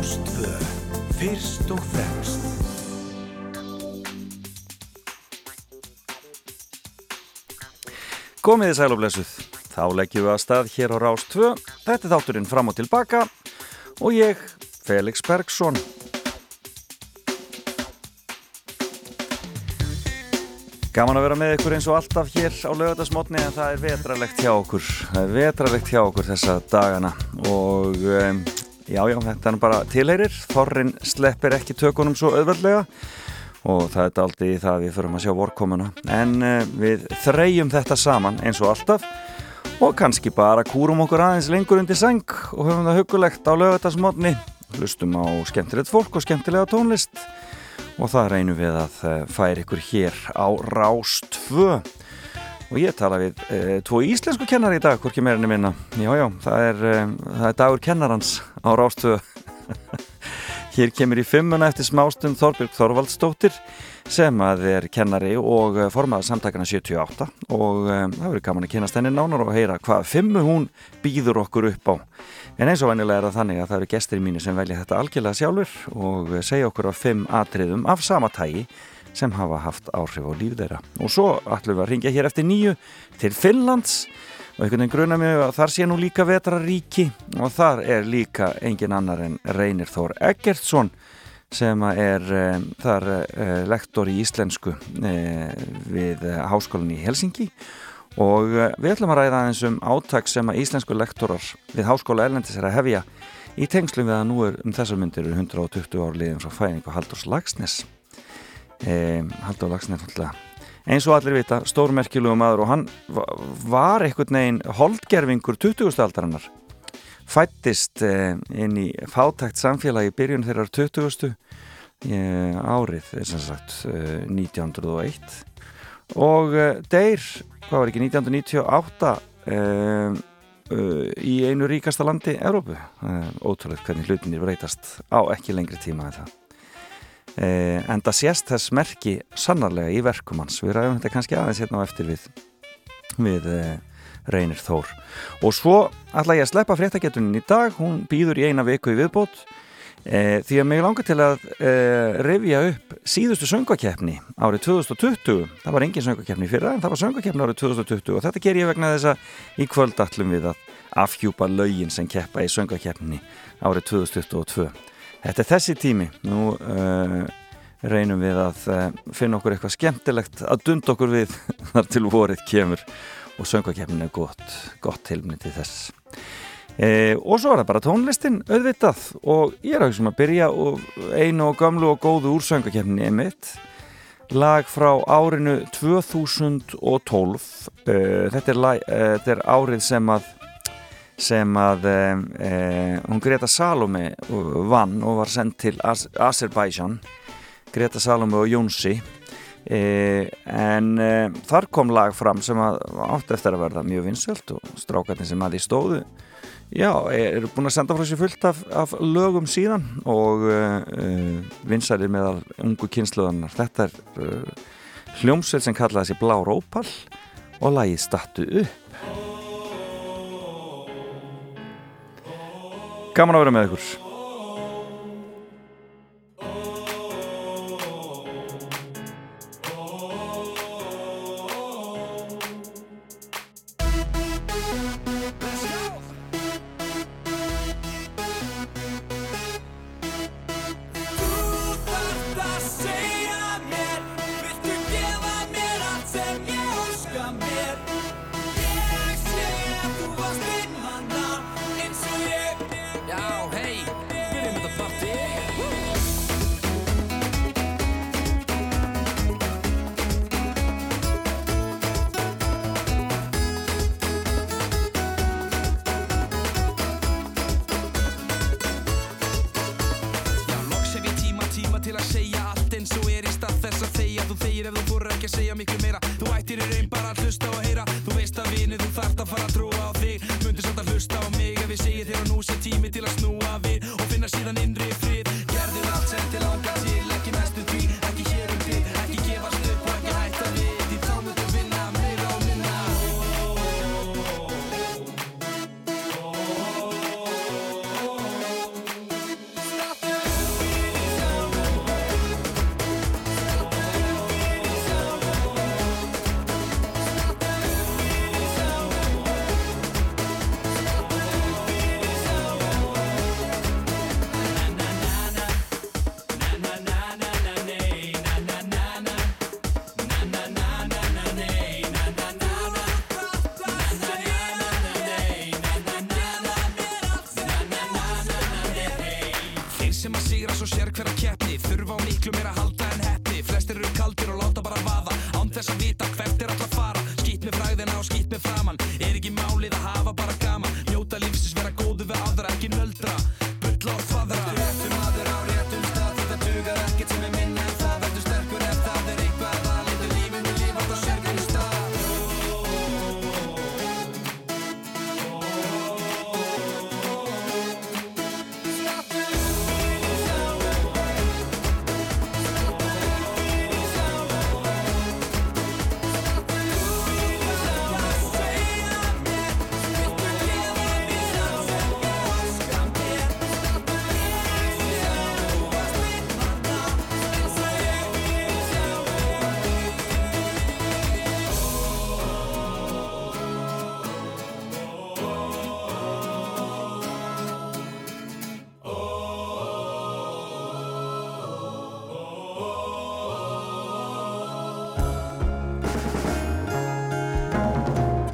Rástvö, fyrst og fremst. Komiði sæl og blessuð. Þá leggjum við að stað hér á Rástvö. Þetta er þátturinn fram og tilbaka og ég, Felix Bergsson. Gaman að vera með ykkur eins og alltaf hér á lögadagsmotni en það er vetralegt hjá okkur. Það er vetralegt hjá okkur þessa dagana og um, já, já, þetta er bara tilheyrir. Þorrin sleppir ekki tökunum svo auðveldlega og það er aldrei það að við förum að sjá vorkomuna. En uh, við þreyjum þetta saman eins og alltaf og kannski bara kúrum okkur aðeins lengur undir sang og höfum það hugulegt á lögadagsmotni. Hlustum á skemmtilegt fólk og skemmtilega tónlist og það reynum við að eh, færa ykkur hér á Rást 2 og ég tala við e, tvo íslensku kennari í dag, hvorki meirinni minna. Jájá, það, e, það er dagur kennarans á Rást 2 hér kemur í fimmuna eftir smástund Þorbjörg Þorvaldsdóttir sem að er kennari og formaður samtakana 78 og e, það verður gaman að kynast henni nánar og heyra hvað fimmu hún býður okkur upp á. En eins og vennilega er það þannig að það eru gestir mínu sem velja þetta algjörlega sjálfur og segja okkur á fimm atriðum af sama tægi sem hafa haft áhrif á líf þeirra. Og svo ætlum við að ringja hér eftir nýju til Finnlands. Og einhvern veginn gruna mig að þar sé nú líka vetraríki og þar er líka engin annar en Reynir Þór Eggertsson sem er um, þar uh, lektor í íslensku uh, við uh, háskólan í Helsingi og við ætlum að ræða aðeins um áttak sem að íslensku lektorar við Háskóla Erlendis er að hefja í tengslum við að nú er um þessar myndir 120 ár liðum frá fæðingu Haldurs Lagsnes e, Haldur Lagsnes eins og allir vita, stórmerkjulegu maður og hann var einhvern veginn holdgerfingur 20. aldarinnar fættist e, inn í fátækt samfélagi byrjun þeirrar 20. E, árið, þess að sagt 1901 og deyr, hvað var ekki, 1998 um, uh, í einu ríkasta landi Európu, ótrúlega hvernig hlutinir breytast á ekki lengri tíma en það en það sést þess merki sannarlega í verkum hans. Við ræðum þetta kannski aðeins hérna á eftir við við Reynir Þór. Og svo ætla ég að sleppa fréttagetunin í dag, hún býður í eina viku í viðbót. E, því að mig langar til að e, revja upp síðustu söngvakeppni árið 2020 það var engin söngvakeppni fyrra en það var söngvakeppni árið 2020 og þetta ger ég vegna þess að í kvöld allum við að afhjúpa laugin sem keppa í söngvakeppni árið 2022 þetta er þessi tími. Nú e, reynum við að finna okkur eitthvað skemmtilegt að dunda okkur við þar til vorið kemur og söngvakeppnin er gott, gott tilmyndi til þess. E, og svo er það bara tónlistin auðvitað. Og ég er auðvitað sem að byrja einu og gamlu og góðu úrsöngakefni emitt lag frá árinu 2012 e, þetta, er lag, e, þetta er árið sem að sem að hún Greta Salome vann og var sendt til Azerbaijan Greta Salome og Jónsi en þar kom lag fram sem að átti eftir að verða mjög vinsöld og strákarnir sem að því stóðu Já, eru búin að senda frá sér fullt af, af lögum síðan og uh vinsælir meðal ungu kynsluðanar. Þetta er hljómsveit sem kallaði sér Blá Rópal og lagið Stattu upp. Gaman að vera með ykkur.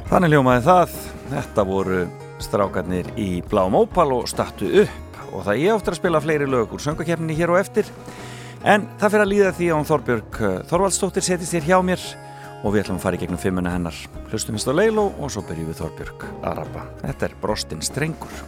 Þannig ljómaði það, þetta voru strákarnir í Blám Ópal og startu upp. Og það ég áttur að spila fleiri lög úr söngakefninni hér og eftir. En það fyrir að líða því án Þorbjörg eh, Þorvaldstóttir setist hér hjá mér. Og við ætlum að fara í gegnum fimmuna hennar. Hlustumist á Leilo og svo byrjum við Þorbjörg að rappa. Þetta er Brostins strengur.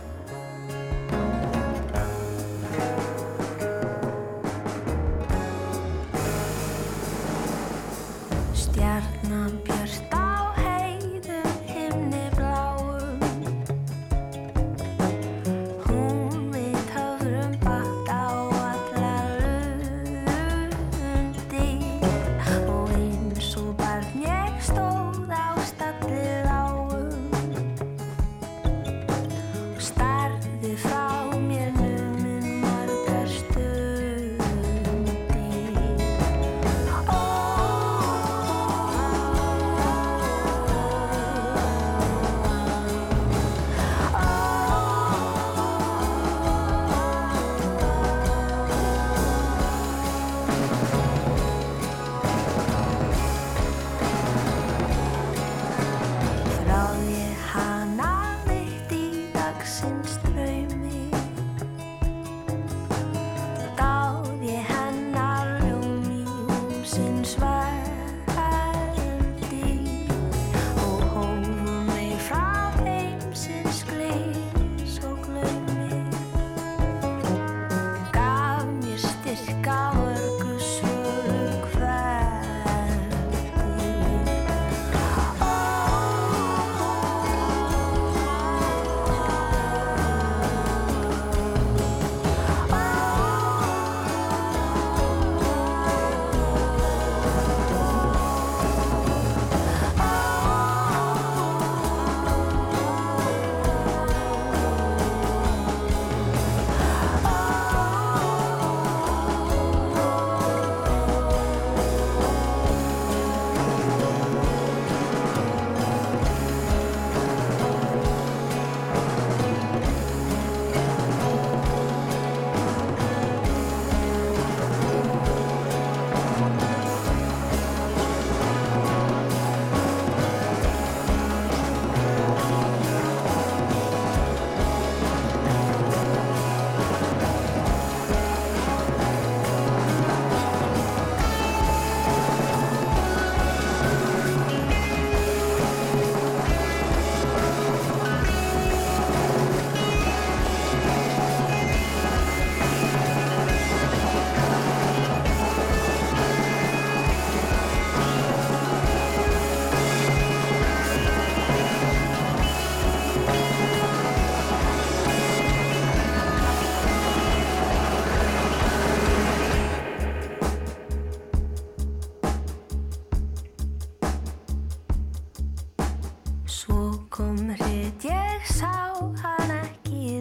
Svo kom hrit, ég sá hann ekki.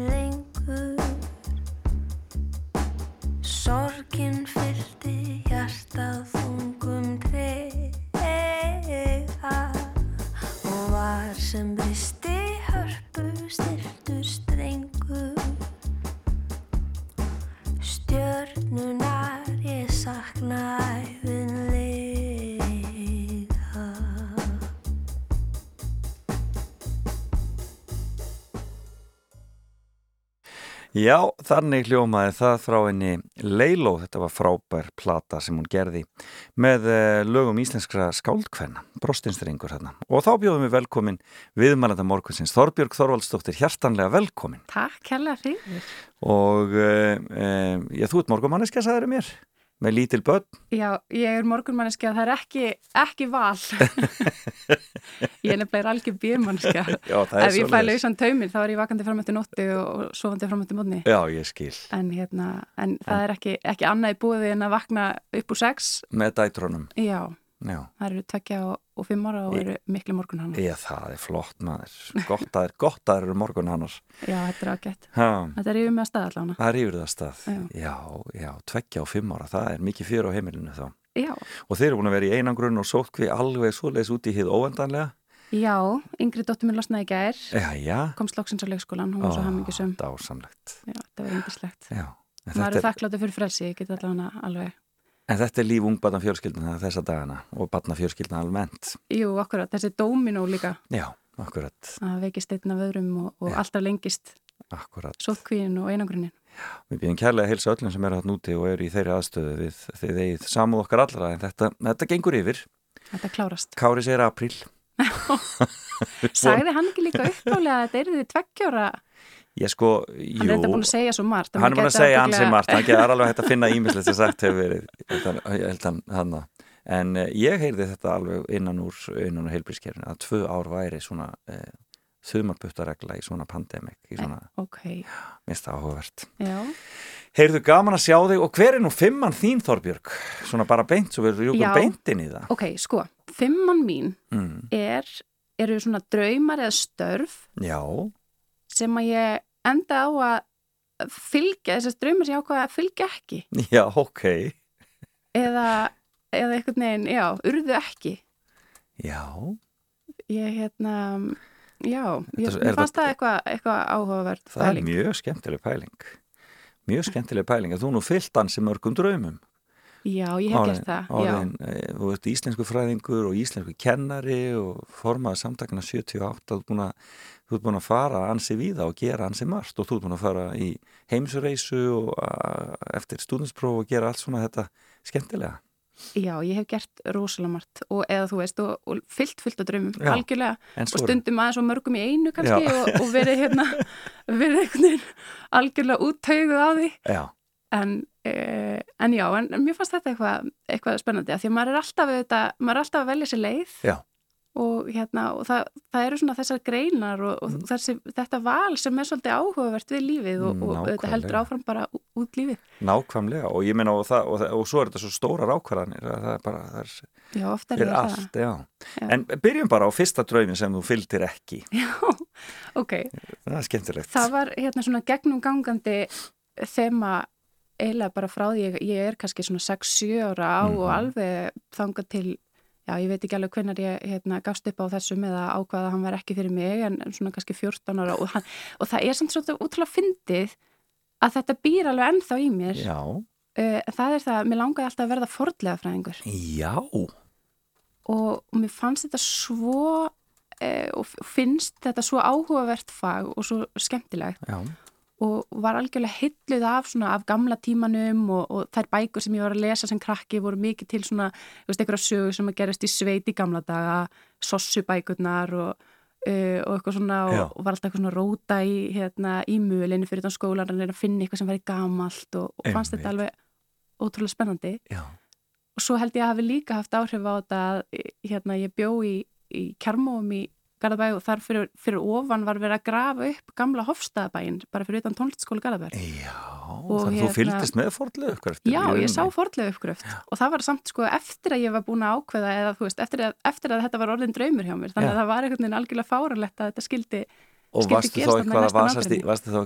Já, þannig hljómaði það frá henni Leiló, þetta var frábær plata sem hún gerði með eh, lögum íslenskra skáldkvenna, brostinstrengur hérna. Og þá bjóðum við velkomin viðmælanda morgunsins Þorbjörg Þorvaldsdóttir, hjertanlega velkomin. Takk, kella fyrir. Og uh, uh, já, þú ert morgumanniska, sagður mér, með lítil börn. Já, ég er morgunmanniski að það er ekki, ekki val. ég er nefnilega algjör er Ef ég fæ lausan tauminn þá er ég vakandi fram eftir nóttu og, sofandi fram eftir mótni. Já, ég skil. En, hérna, en það er ekki, ekki annað í búið en að vakna upp úr sex. Með dætrónum. Já, Já. það eru tvekja og, og fimm ára og eru miklu morgun hann. Já, það er flott maður. Gott að er, gott að eru morgun hannar. Já, þetta er ágætt. Þetta er yfir með að staða allána. Það er yfir það stað. Já. Já, tveggja og fimm ára, það er mikið fjör á heimilinu þá. Já, Og þeir eru búin að vera í einangrun og sótkvi alveg svoleiðis út í hið óvendanlega. já, yngri dóttur mér losnaði gær, Já, já. komst loksins á leikskólan, hún var svo hamingjusum. Dásamlegt. Já, þetta var yndislegt. Maður er er, þakkláttur fyrir frelsi, ég get allavega alveg. En þetta er líf ungbarna fjölskylduna þessa dagana og barna fjölskylduna almennt. Jú, akkurat, þessi dóminó líka Já, akkurat, að veikist einn af öðrum og, og alltaf lengist sótkvíin og einangrunin. Við býðum kærlega að heilsa öllum sem eru hatt núti og eru í þeirri aðstöðu við þið eigið samúð okkar allra en þetta, þetta gengur yfir. Þetta klárast. Kári segir apríl. Sagði hann ekki líka uppálega að þetta er því tveggjóra? Ég sko, jú. Hann er þetta búin að segja svo margt. hann er búin að segja ansi margt, hann er alveg hægt að finna ímislegt sem sagt hefur verið ég held hann- ég held hann hann en eh, ég heyrði þetta alveg innan úr innan úr heilbrískerfinu að tvö ár væri svona eh, þumarbuttaregla í svona pandemik í svona, Ok, mist áhugavert já. Heyrðu gaman að sjá þig og hver er nú fimmann þín Þorbjörg? Svona bara beint, svo við rjúkum Já. beint inn í það Ok, sko, fimmann mín mm. er, eru svona draumar eða störf Já, sem að ég enda á að fylgja, þessast draumar sem ég ákvaða að fylgja ekki. já, ok Eða, eða einhvern veginn, já, urðu ekki. Já, Ég, hérna, já, ég, Þetta- er mér fannst það eitthvað eitthva áhugavert. það er pæling. mjög skemmtileg pæling Mjög skemmtileg pæling að þú nú fyllt ansi mörgum draumum Já, ég hef gert það, orðin, eh, þú ert íslensku fræðingur og íslensku kennari og formaði samtakna 78 þú ert búin að, þú ert búin að fara ansi víða og gera ansi margt og þú ert búin að fara í heimsureisu og eftir stúdinspróf og gera allt svona þetta skemmtilega. Já, ég hef gert rosalega margt og eða þú veist, og, og fyllt fullt af draumum, Já, algjörlega, og stundum aðeins og mörgum í einu kannski og, og verið hérna, verið einhvern veginn algjörlega úttauguð á því, Já, en, eh, en já, en, mér fannst þetta eitthvað, eitthvað spennandi, af því að maður er alltaf, auðvitað, maður er alltaf að velja sér leið. Já. Og hérna, og það, það eru svona þessar greinar og, og Mm. þessi, þetta val sem er svolítið áhugavert við lífið og, og þetta heldur áfram bara út lífið. nákvæmlega og ég meina og, það, og, svo er þetta svo stórar ákvarðanir að það er bara, það er Já, er það. allt, já. Já. En byrjum bara á fyrsta draumin sem þú fylgdir ekki Já, ok. það er skemmtilegt Það var hérna svona gegnum gangandi þema eiginlega bara frá því ég, ég er kannski svona 6-7 ára á og Mhm. alveg þangað til, já ég veit ekki alveg hvenar ég hérna, gafst upp á þessum eða ákvaða að hann var ekki fyrir mig en svona kannski 14 ára og, hann, og það er samt svona útrúlega fyndið að þetta býr alveg ennþá í mér. Já, Uh, það er það, mér langaði alltaf að verða fordlega fræðingur já. Og, og mér fannst þetta svo uh, og finnst þetta svo áhugavert fag og svo skemmtilegt. Já, og var algjörlega hilluð af svona af gamla tímanum og, og þær bækur sem ég var að lesa sem krakki voru mikið til svona, þú veist, einhverja sögur sem að gerast í sveit í gamla daga, sossubækurnar og, uh, og eitthvað svona og, og var alltaf eitthvað svona róta í, hérna, í mölinu fyrir þann skólan að að finna eitthvað sem væri gamalt og, fannst þetta alveg ótrúlega spennandi. Já, og svo held ég að hafi líka haft áhrif á þetta að hérna, ég bjó í, í kjarmóum í Garðabæ og þar fyrir, fyrir ofan var verið að grafa upp gamla Hofstaðabæin bara fyrir utan tónlistaskóla Garðabæ já Og þannig að þú hérna- fylgdist með fordlega uppgröft Já, ég sá fordlega uppgröft. Og það var samt sko eftir að ég var búin að ákveða eða þú veist, eftir að, eftir að þetta var orðin draumur hjá mér, þannig Já. að það var einhvern veginn algjörlega fáralegt að þetta skildi Og varstu þá eitthvað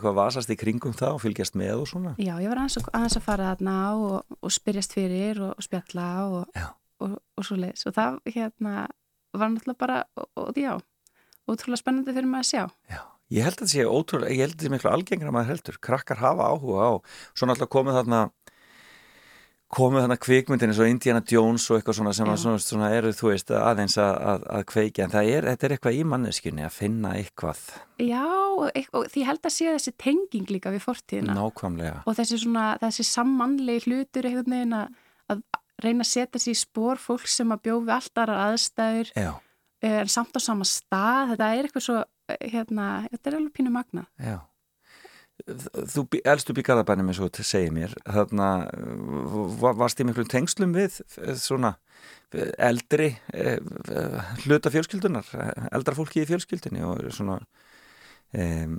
að vasast í, kringum það og fylgjast með og svona? Já, ég var aðeins að, fara þarna og, og spyrjast fyrir og, og spjalla og, og, og svo leiðis og það hérna var náttúrulega bara, og, og já ótrúlega spennandi fyrir maður að sjá. Já, ég held að þetta sé ótrúlega, ég held að þetta sé miklu algengra en maður heldur, krakkar hafa áhuga á svo náttúrulega komið þarna komið þannig kvikmyndin eins og Indiana Jones og eitthvað svona sem að svona, svona eru þú veist aðeins að, að, að kveikja. En það er, þetta er eitthvað í manneskjunni að finna eitthvað. Já, og, því held að sé þessi tenging líka við fortíðina. Nákvæmlega. Og þessi svona, þessi sammannlegi hlutur einhvern veginn að, að reyna að setja sér í spór fólk sem að bjófi allt aðrar aðstæður. Já, en samt á sama stað, þetta er eitthvað svo eh, hérna, þetta er alveg pínu magna já. Þú bí- elst upp í Garðabænum eins og þú segir mér þarna va- varst í miklum tengslum við eh, svona eldri eh, hluta fjölskyldunar eldra fólki í fjölskyldunni og svona um,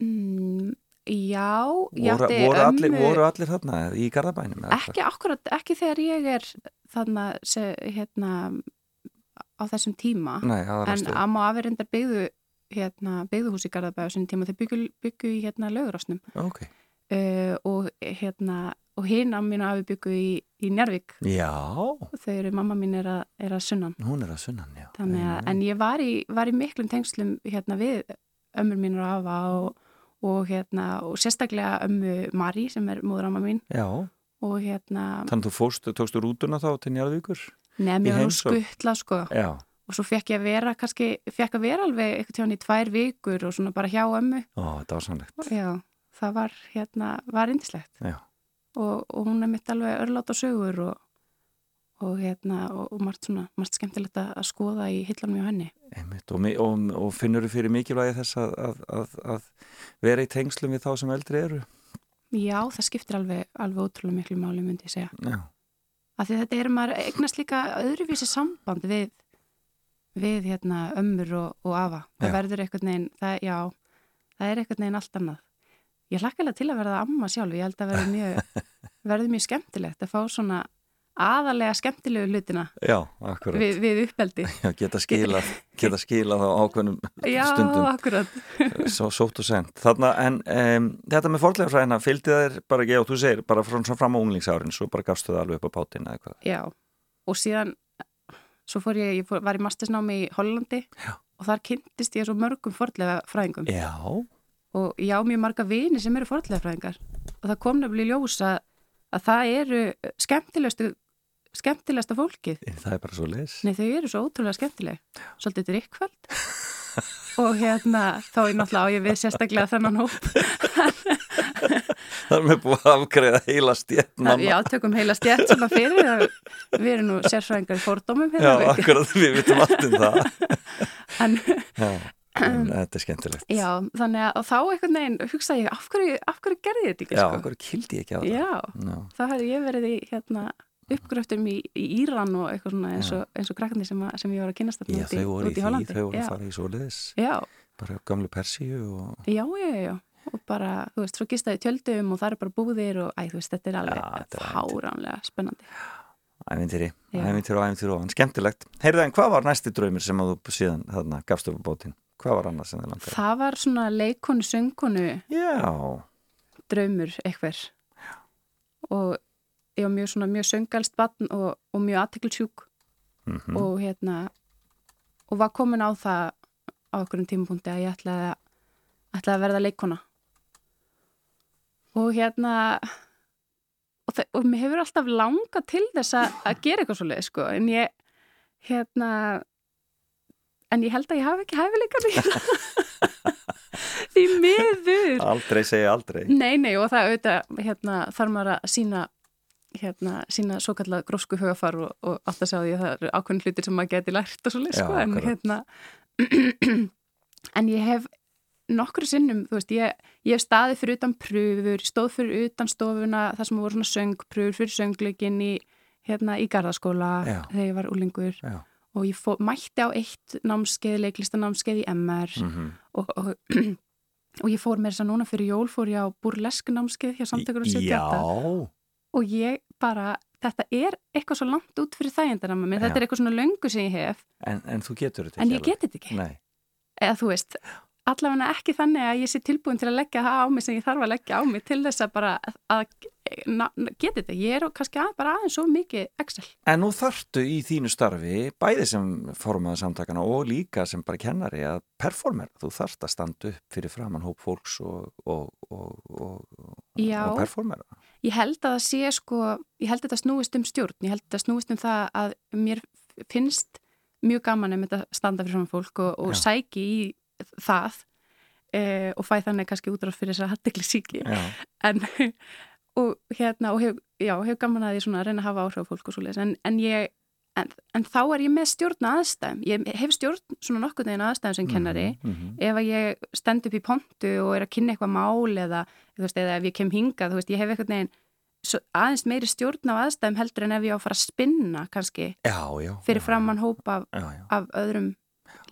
mm, Já, voru, voru, allir, voru allir þarna í Garðabænum ekki akkurat, ekki þegar ég er þarna, se, hérna á þessum tíma. Nei, en amma og afi reyndar byggðu hérna, byggðuhús í Garðabæð á þessum tíma. Þau byggu, byggu í hérna lögurásnum Ok, uh, og hérna og hinn amma mín og afi byggu í, í Njarvík já, þau eru, mamma mín er að, er að sunnan. Hún er að sunnan, já. Að, en ég var í, var í miklum tengslum hérna við ömmur mín og afa og, og hérna og sérstaklega ömmu Mari sem er móður amma mín. Já, og hérna þannig að þú fórst, tókstu rútuna þá til Njarðvíkur nefn í ég nú skuttla sko. Já, og svo fekk ég að vera kannski, fekk að vera alveg eitthvað tjóðan í tvær vikur og svona bara hjá ömmu. Ó, þetta var sannlegt. Já, það var hérna, var indislegt og, og hún er mitt alveg örlátt á sögur og, og hérna og, og margt svona, margt skemmtilegt að skoða í hillanum hjá henni. Einmitt og, mi- og, og finnur þú fyrir mikilvægi þess að, að, að, að vera í tengslum við þá sem eldri eru? Já, það skiptir alveg, alveg ótrúlega miklu máli myndi ég segja. Já, af því þetta er maður eignast líka öðruvísi samband við við hérna ömmur og, og afa það Já. verður einhvern veginn það, já, það er einhvern veginn allt annað ég hlakka alveg til að verða amma sjálf ég held að verði mjög mjög skemmtilegt að fá svona aðalega skemmtilegu hlutina. Já, við, við uppeldi. Já, geta skilað, geta skilað á ákveðnum já, stundum. akkurat. Svo, sótt og þarna en um, þetta með fordlegafræðina fylgdi þær bara ekki og þú segir bara fram á unglingsárin svo bara gafstu það alveg upp á pátin eða hvað já, og síðan svo fór ég, ég fór, var í mastisnámi í Hollandi Já. og þar kynntist ég svo mörgum fordlega fræðingum Já, og ég á mjög marga vini sem eru forðlegafræðingar og það kom nefnilega í ljós að, að það eru skemmtilegustu skemmtilegasta fólkið. Það er bara svo leis nei þau eru svo ótrúlega skemmtileg. Svolítið drikkvöld og hérna þá er náttúrulega á ég við sérstaklega þennan hóp. Það er með búið að afgreða heila stjætt mamma já, tökum heila stjætt sem að fyrir það við erum nú sérfræðingar í fordómum Já, hérna, akkurat, við vitum allt um það. En, Já, en þetta er skemmtilegt. Já, þannig að þá einhvern veginn hugsaði ég af hverju, af hverju gerði ég þetta ekki Já, sko? okkur kildi ég ekki á það já, Já, þá hefði ég verið í hérna, uppgröftum í, í Íran og eitthvað svona eins og, eins og krakkandi sem, sem ég var að kynast þarna Já úti þau voru í því, Hollandi. þau voru já. að fara í svoleiðis Já, bara gamlu Persíu og já, já, já, og bara, þú veist, svo gistaði í tjöldum og það eru bara búðir og, æ, þú veist, þetta er Já, alveg er fáránlega spennandi. ævintýri, Já. ævintýri og ævintýri og skemmtilegt. Heyrðu en hvað var næsti draumur sem að þú síðan þarna gafst upp á bótin? Hvað var annað sem þið langar? Það var svona leikonu, söngkonu Já, draumur eitthvað og ég var mjög svona mjög söngalst batn og, og mjög aðteklisjúk mhm, og hérna og var komin á það á okkur um tímapunkti að ég ætlaði að, ætlaði að verða leikona og hérna og, og mér hefur alltaf langað til þess að, að gera eitthvað svo leið sko en ég hérna en ég held að ég hafi ekki hæfileika því. Því miður. Aldrei segja aldrei. Nei, nei og það auðvitað hérna, þarf maður að sína hérna, sína svo kallað grósku hugafar og, og alltaf sjá því að það eru ákveðin hlutir sem maður geti lært og svo leið Já, sko, en hérna en ég hef nokkru sinnum, þú veist, ég, ég hef staðið fyrir utan pröfur, stóð fyrir utan stofuna þar sem voru svona söngpröfur fyrir söngleikin í, hérna, í garðaskóla Já. þegar ég var úlingur Já, og ég fó, mætti á eitt námskeið, leiklistanámskeið í MR mhm. og, og, og ég fór með þess að núna fyrir jól fór ég á burlesk námskeið hjá samtökur og setja Já, og ég bara, þetta er eitthvað svo langt út fyrir þægindana með mér, Já. þetta er eitthvað svona löngu sem ég hef, en, en þú getur þetta en ekki ég geti þetta ekki. Nei, eða þú veist, allavega ekki þannig að ég sé tilbúin til að leggja það á mig sem ég þarf að leggja á mig til þess að bara að, að geti þetta, ég er kannski að, bara aðeins svo mikið Excel. En nú þarftu í þínu starfi, bæði sem formaður samtakana og líka sem bara kennari að performera. Þú þarft að standa upp fyrir framann hóp fólks og, og, og, og performera. Ég held að það sé sko, ég held að þetta snúist um stjórn, ég held að þetta snúist um það að mér finnst mjög gaman um þetta standa fyrir svona fólk og, og sæki í það e, og fæ þannig kannski útráð fyrir þess að hattekli síki en og hérna og hef, já, hef gaman að því svona að reyna að hafa áhrif á fólk og svo en, en ég en, en þá er ég með stjórn aðstæðum. Ég hef stjórn svona nokkuð neginn aðstæðum sem kennari. Mhm. ef að ég stend upp í pontu og er að kynna eitthvað mál eða, veist, eða ef ég kem hingað, veist, ég hef eitthvað neginn aðeins meiri stjórn á aðstæðum heldur en ef ég á að fara að spinna kannski já, já. fyrir já, framann hópa af, af öðrum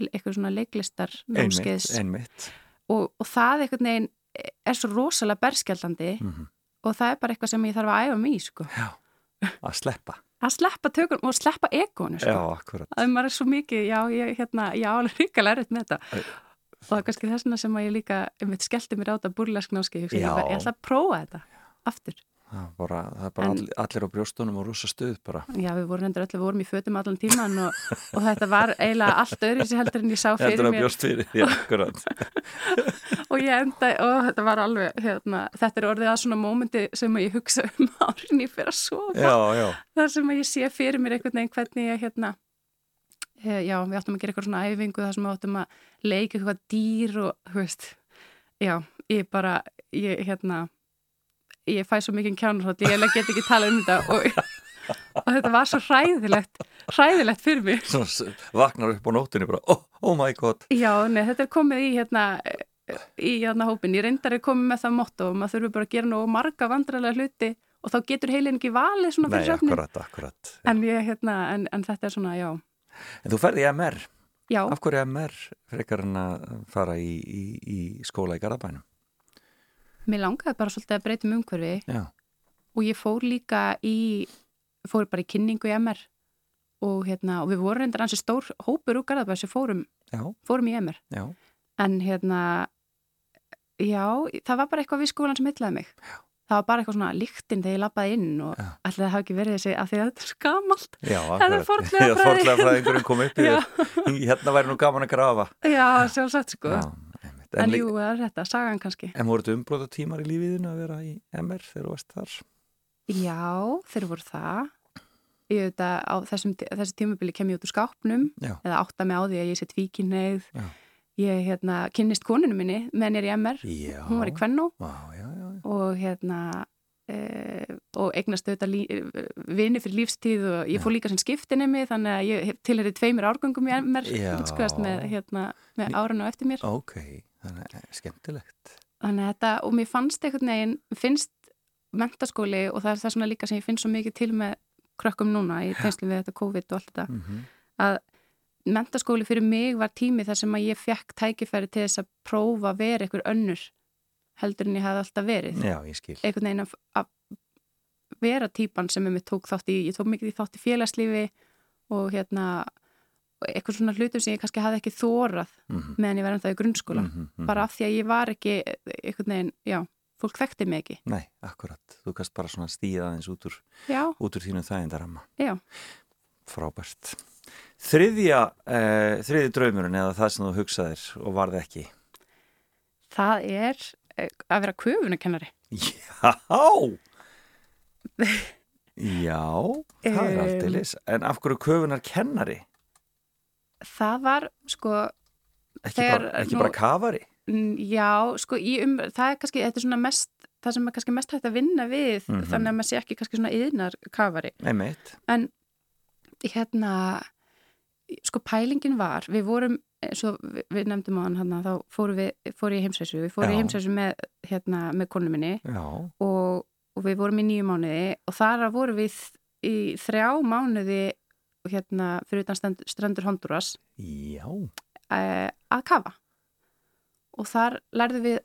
eitthvað svona leiklistar námskeiðs. Og, og það eitthvað neginn er svo rosalega berskjaldandi Mhm. og það er bara eitthvað sem ég þarf að æfa mig í sko. Já, að sleppa að sleppa tökum og sleppa egonu Já, sko. akkurat að maður er svo mikið, já, ég, hérna, já, alveg ríkala erfitt með þetta Æ. og það er kannski þess vegna sem að ég líka um skellti mér á þetta burlesknáski ég, Já. ég ætla að prófa þetta aftur Það er bara, það er bara En- allir, á brjóstunum og rúsa stuð bara. Já, við vorum endur öll, við vorum í fötum allan tíman og, og þetta var eiginlega allt öðru sem heldur en ég sá fyrir Heldur að mér. bjóst fyrir, já, akkurat. Og ég enda, og þetta var alveg hérna, þetta er orðið að svona mómenti sem ég hugsa um árin ég fyrir að sofa. Já, já, þar sem ég sé fyrir mér einhvern veginn hvernig ég hérna eh, já, við áttum að gera eitthvað svona æfingu þar sem við áttum að leika eitthvað dýr og, þú veist, já, ég bara, ég, hérna ég fæ svo mikið kjánurhótt, ég get ekki tala um þetta og, og þetta var svo hræðilegt hræðilegt fyrir mig. Svona s- vaknar upp á nóttunni bara, oh, oh my god. Já, nei, þetta er komið í hérna í hérna hópin, ég reyndar er komið með það motto og maður þurfi bara að gera nú marga vandrarlega hluti og þá getur heilin ekki valið svona Nei, fyrir söfnin akkurat, akkurat. En, ég, hérna, en, en þetta er svona, já. En þú ferði í MR, Já, af hverju MR frekar en að fara í, í, í skóla í Garðabænum? Mér langaði bara svolítið að breyta um umhverfi Já, og ég fór líka í fór bara í kynningu í MR og hérna, og við vorum reyndar ansi stór hópur úr Garðabæð sem fórum, fórum í MR já. En hérna já, það var bara eitthvað við skólan sem heitlaði mig. Já. það var bara eitthvað svona líktinn þegar ég lappaði inn og allir það hafi ekki verið þessi að því að þetta er skamalt Já, Það er akkurat. fornleifafræði. Já, fornleifafræðingurinn kom upp í þér Hérna væri nú gaman að grafa. Já, sjálfsagt sko. Já, einmitt. En, en jú, það er þetta, sagan kannski. En voru þetta umbróta tímar í lífiðinu að vera í MR þegar þú varst þar? já, þeir voru það. Ég veit að á þessum, þessi tímabili kem ég út úr skápnum Já. eða átta mig á því að ég sé tvíkinneið ég hérna, kynnist koninu minni með nýr í MR, Já. Hún var í Kvennó. Og hérna e, og eignast auðvitað lí, vini fyrir lífstíð og ég fór líka sem skiptinemi þannig að ég tilherið tveimur árgöngum í MR útskvæðast með, hérna, með árun og eftir mér. Ok, þannig að skemmtilegt. Þannig að þetta, og mér fannst einhvern veginn finnst mentaskóli og það er það svona líka sem ég finn svo mikið til með krökkum núna í tengslu við þetta COVID og allt þetta mm -hmm. að mentaskóli fyrir mig var tími þar sem að ég fekk tækifæri til þess að prófa að vera einhver önnur heldur en ég hafði alltaf verið. Já, einhvern veginn að, að vera típan sem ég tók þátt í ég tók mikið í þátt í félagslífi og hérna eitthvað svona hlutum sem ég kannski hafði ekki þórað mm -hmm. meðan ég var ennþá í grunnskóla. Bara af því að ég var ekki einhvern veginn, já, fólk þekkti mig ekki. Nei, akkurat, þú kannst bara svona stíða aðeins út úr, út úr þínum þægindaramma. Já, Frábært. Þriðja, eh, þriði draumurinn eða það sem þú hugsaðir og varði ekki? Það er eh, að vera köfunarkennari. Já! Já, það er Um, aldeilis. En af hverju köfunar kennari? Það var sko Ekki, Þegar bara, ekki nú- bara kafari? mm, já, sko um, það er kannski, þetta er svona mest það sem er kannski mest hægt að vinna við Mhm. þannig að maður sé ekki kannski svona yðnar kafari Nei, meitt en hérna sko pælingin var, við vorum og við, við nefndum á hann hérna, þá fórum við, fórum ég heimsæsu við fórum Já. í heimsæsu með, hérna, með konu minni og, og við vorum í nýju mánuði og þar vorum við í þrjá mánuði hérna fyrir utan stend, strendur Honduras. Já. Uh, að kafa. Og þar lærðu við,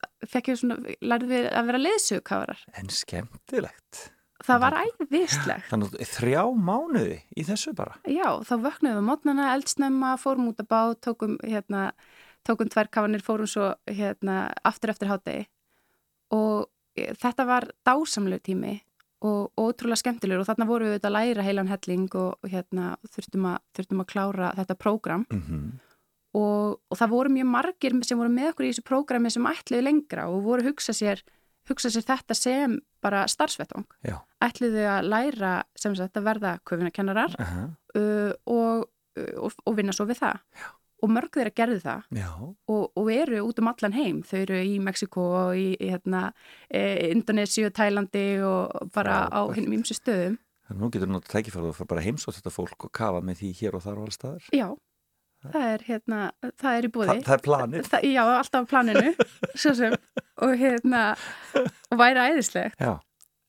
svona, lærðu við að vera leðsugkafarar. En skemmtilegt. Það var æðislegt. Þannig að þrjá mánuði í þessu bara. Já, þá vöknuðum við mótnana, eldsnemma, fórum út að bá, tókum, hérna, tókum tvær kafanir, fórum svo hérna, aftur eftir hátegi og eh, þetta var dásamlegu tími og ótrúlega skemmtilegur og þarna vorum við auðvitað að læra heilan helling og, og hérna, þurftum, að, þurftum að klára þetta prógram mm -hmm. og, og það voru mjög margir sem voru með okkur í þessu prógrami sem ætluðu lengra og voru hugsa sér hugsa sér þetta sem bara starfsvettvang. Já. Ætluðu að læra sem sagt að verða köfunakennarar uh uh, og, uh, og, og vinna svo við það. Já. Og mörg þeirra gerðu það Já, og, og eru út um allan heim. Þau eru í Mexiko og í, í hérna, e, Indonési og Tælandi og bara á Frábært. hinnum ýmsu stöðum. þannig nú getur náttúrulega tækifærið að fara bara heimsótt þetta fólk og kafa með því hér og þar og alls staðar. Já, það er, hérna, það er í búði. Þa, það er planið. Það, já, alltaf á planinu svo sem, og hérna og væri æðislegt Já,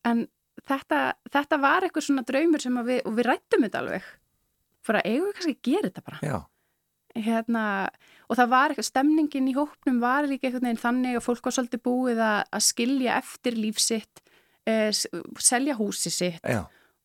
en þetta, þetta var eitthvað svona draumur sem að við, og við rættum þetta alveg fyrir að eigum við kannski að gera þetta bara já, hérna, og það var eitthvað stemningin í hópnum var líka einhvern veginn þannig að fólk var svolítið búið að, að skilja eftir líf sitt eh, selja húsi sitt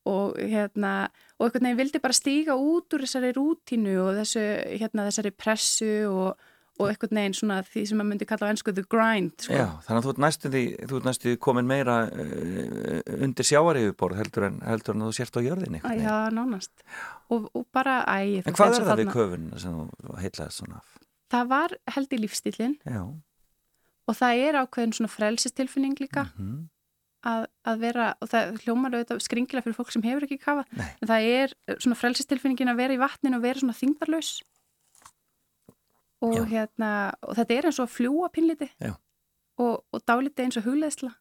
og hérna og einhvern veginn vildi bara stíga út úr þessari rútínu og þessu, hérna, þessari pressu og, og einhvern veginn svona því sem maður myndi kalla á ennsku the grind sko. já. Þannig að þú ert næstu því, þú ert næstu því komin meira uh, undir sjáariðuborð heldur en, heldur en þú sért á jörðinni. Æ. Já, nánast og, og bara, æ En hvað er það við köfun sem þú heitlaði svona af? Það var held í lífstílinn Já, og það er ákveðin svona frelsistilfinning líka mhm, að, að vera, og það hljómar auðvitað skringilega fyrir fólk sem hefur ekki kafa Nei. en það er svona frelsistilfinningin að vera í vatninu og vera svona þingdarlaus og hérna og þetta er eins og að fljúa pinliti og, og dáliti eins og hugleðsla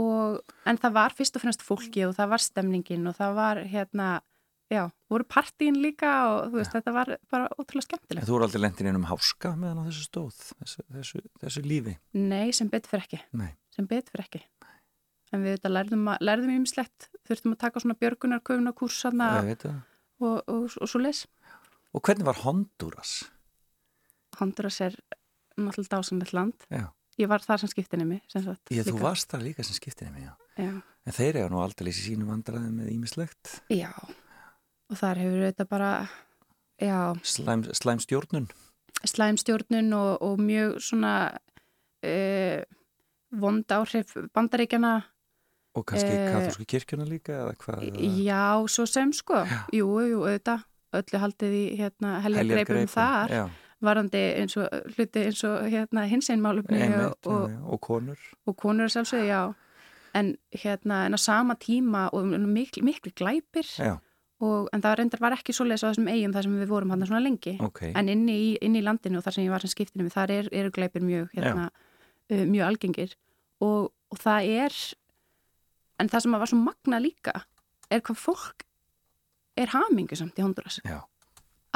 og en það var fyrst og fremst fólki og það var stemningin og það var hérna já, voru partíin líka og veist, þetta var bara ótrúlega en skemmtilegt þú eru aldrei lendin inn um háska meðan á þessu stóð, þessu, þessu, þessu lífi. Nei, sem betur fyrir ekki. Nei, sem betur fyrir ekki. En við þetta lærðum, lærðum ýmislegt þurftum að taka svona björgunar, köfuna, kursana það. og, og, og svo les Og hvernig var Honduras? Honduras er náttúrulega dásanlegt land Já, ég var þar sem skiptinni þú varst það líka sem skiptinni já. já. En þeir eru nú aldrei í sínu vandræði með ímislegt. já, og þar hefur þetta bara já, Slæm, slæm stjórnun. slæmstjórnun og, og mjög svona uh, vond áhrif bandaríkjana Og kannski Eh, katholsku kirkjuna líka eða hvað? já, svo sem sko jú, jú, auðvitað öllu haldið í hérna, Heljargreipum, þar já. Varandi eins og hluti eins og hérna hinsinn málefni Einmitt, og, og, og konur. og konur er sjálfsögðu, já. En hérna, en á sama tíma og miklu, miklu glæpir og, en það reyndar var ekki svoleiðis á þessum eigum þar sem við vorum hann svona lengi. Ok. en inni í, inni í landinu og þar sem ég var sem skiptinu þar er, eru glæpir mjög hérna, uh, mjög algengir. Og, það er en það sem var svo magna líka er hvað fólk er hamingusamt í Honduras Já,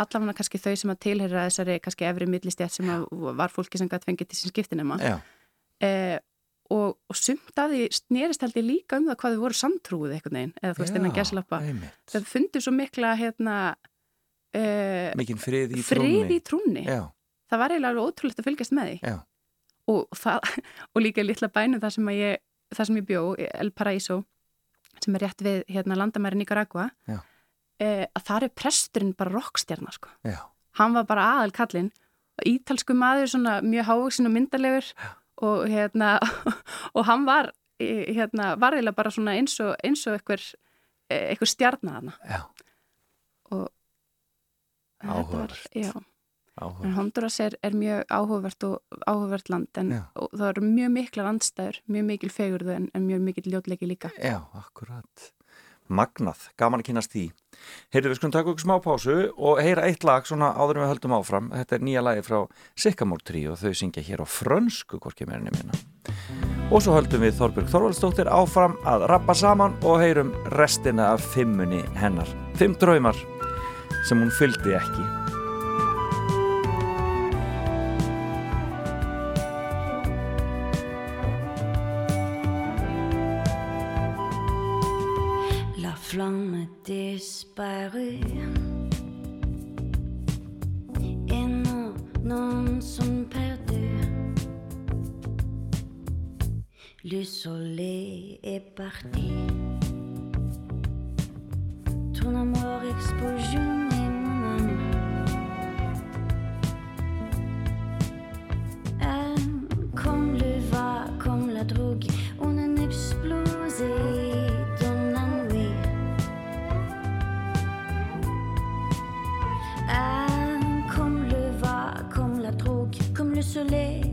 allavega kannski þau sem að tilheyra þessari kannski efri millistjætt sem var fólki sem gætt fengið til sín skiptinema já, eh, og, og sumt að því snerist held ég líka um það hvað þau voru samtrúið einhvern veginn, eða þú veist innan gæslappa einmitt. það fundur svo mikla hérna eh, Mikinn frið í frið trúnni. í trúnni það var eiginlega alveg ótrúlegt að fylgjast með því. Og, það, og líka litla bænum þar sem, ég, ég bjó, El Paraíso sem er rétt við hérna, landamæri Nicaragua. Já. Eh, að það er presturinn bara rockstjarnar sko. já, hann var bara aðal kallinn ítalsku maður, svona mjög hávaksin og myndalegur og hérna og hann var hérna, var eiginlega bara svona eins og eins og einhver, eh, einhver stjarnar já, og Áhugavert. já, en áhuga. Honduras er, er mjög áhugavert og áhugavert land en það eru mjög mikla landstæður, mjög mikil fegurðu en, en mjög mikil ljótleiki líka. Já, akkurat. Magnað, gaman að kynast því. Heyrðu, við skulum taka okkur smá pásu og heyra eitt lag svona áður en við höldum áfram. Þetta er nýja lagi frá Sycamore 3 og þau syngja hér á frönsku, hvorki meirinni minna. Og svo höldum við Þorbjörg Þorvaldsdóttir áfram að rappa saman og heyrum restina af fimmunni hennar. Fimm draumar sem hún fylgdi ekki. Flamme disparut Et non, non sont perdus. Le soleil est parti. Ton amour explosionne désolée.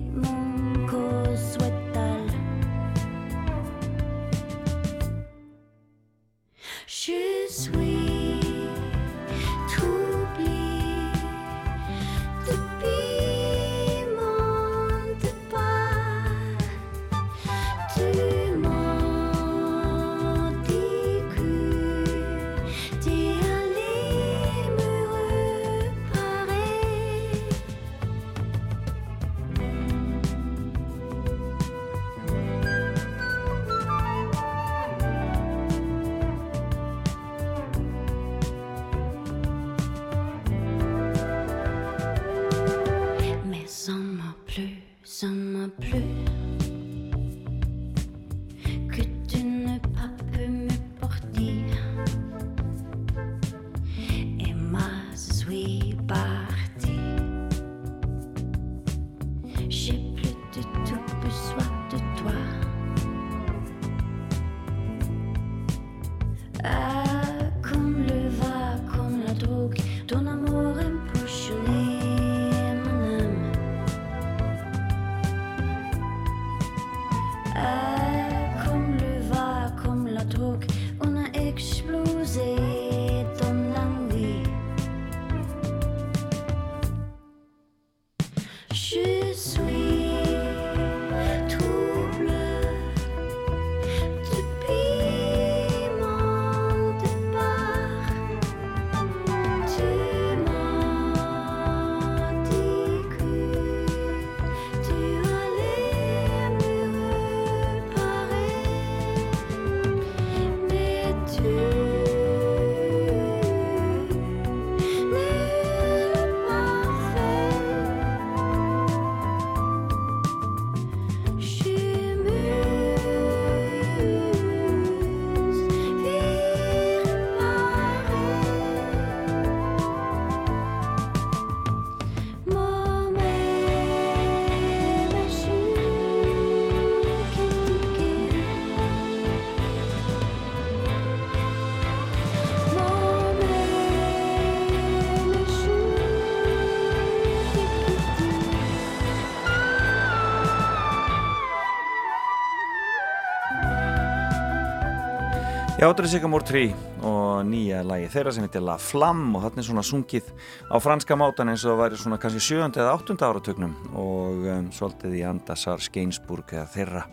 Já, þetta er Sigamór 3 og nýja lagi þeirra sem heitir La Flamme og þarna er svona sungið á franska mátan eins og það væri svona kannski 7. eða 8. áratögnum og um, svolítið í Andasar Skeinsburg eða þeirra,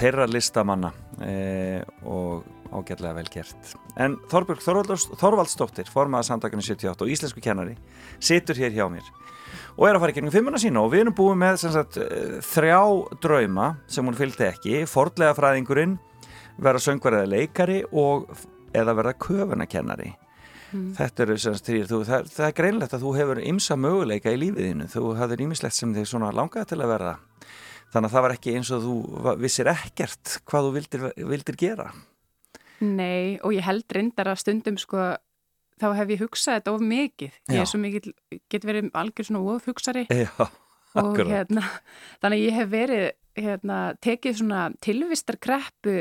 þeirra listamanna e, og ágætlega vel gert. En Þorbjörg Þorvalds- Þorvaldsdóttir, formaða samtakinu 78 og íslensku kennari, situr hér hjá mér og er að fara í gegnum fimmuna sína og við erum búið með sagt, eh, þrjá drauma sem hún fylgdi ekki, fordlega fræðingurinn vera söngvar eða leikari og eða verða köfunakennari þetta eru sem þú, það, það er greinlegt að þú hefur ymsa möguleika í lífið þínu, þú hafðir ýmislegt sem þig svona langaði til að verða. Þannig að það var ekki eins og þú vissir ekkert hvað þú vildir, vildir gera. Nei, og ég held reyndar að stundum sko, þá hef ég hugsað þetta of mikið. Ég er svo mikið, get verið algjör svona of hugsari Já, og hérna, þannig að ég hef verið, hérna, tekið svona tilvistarkreppu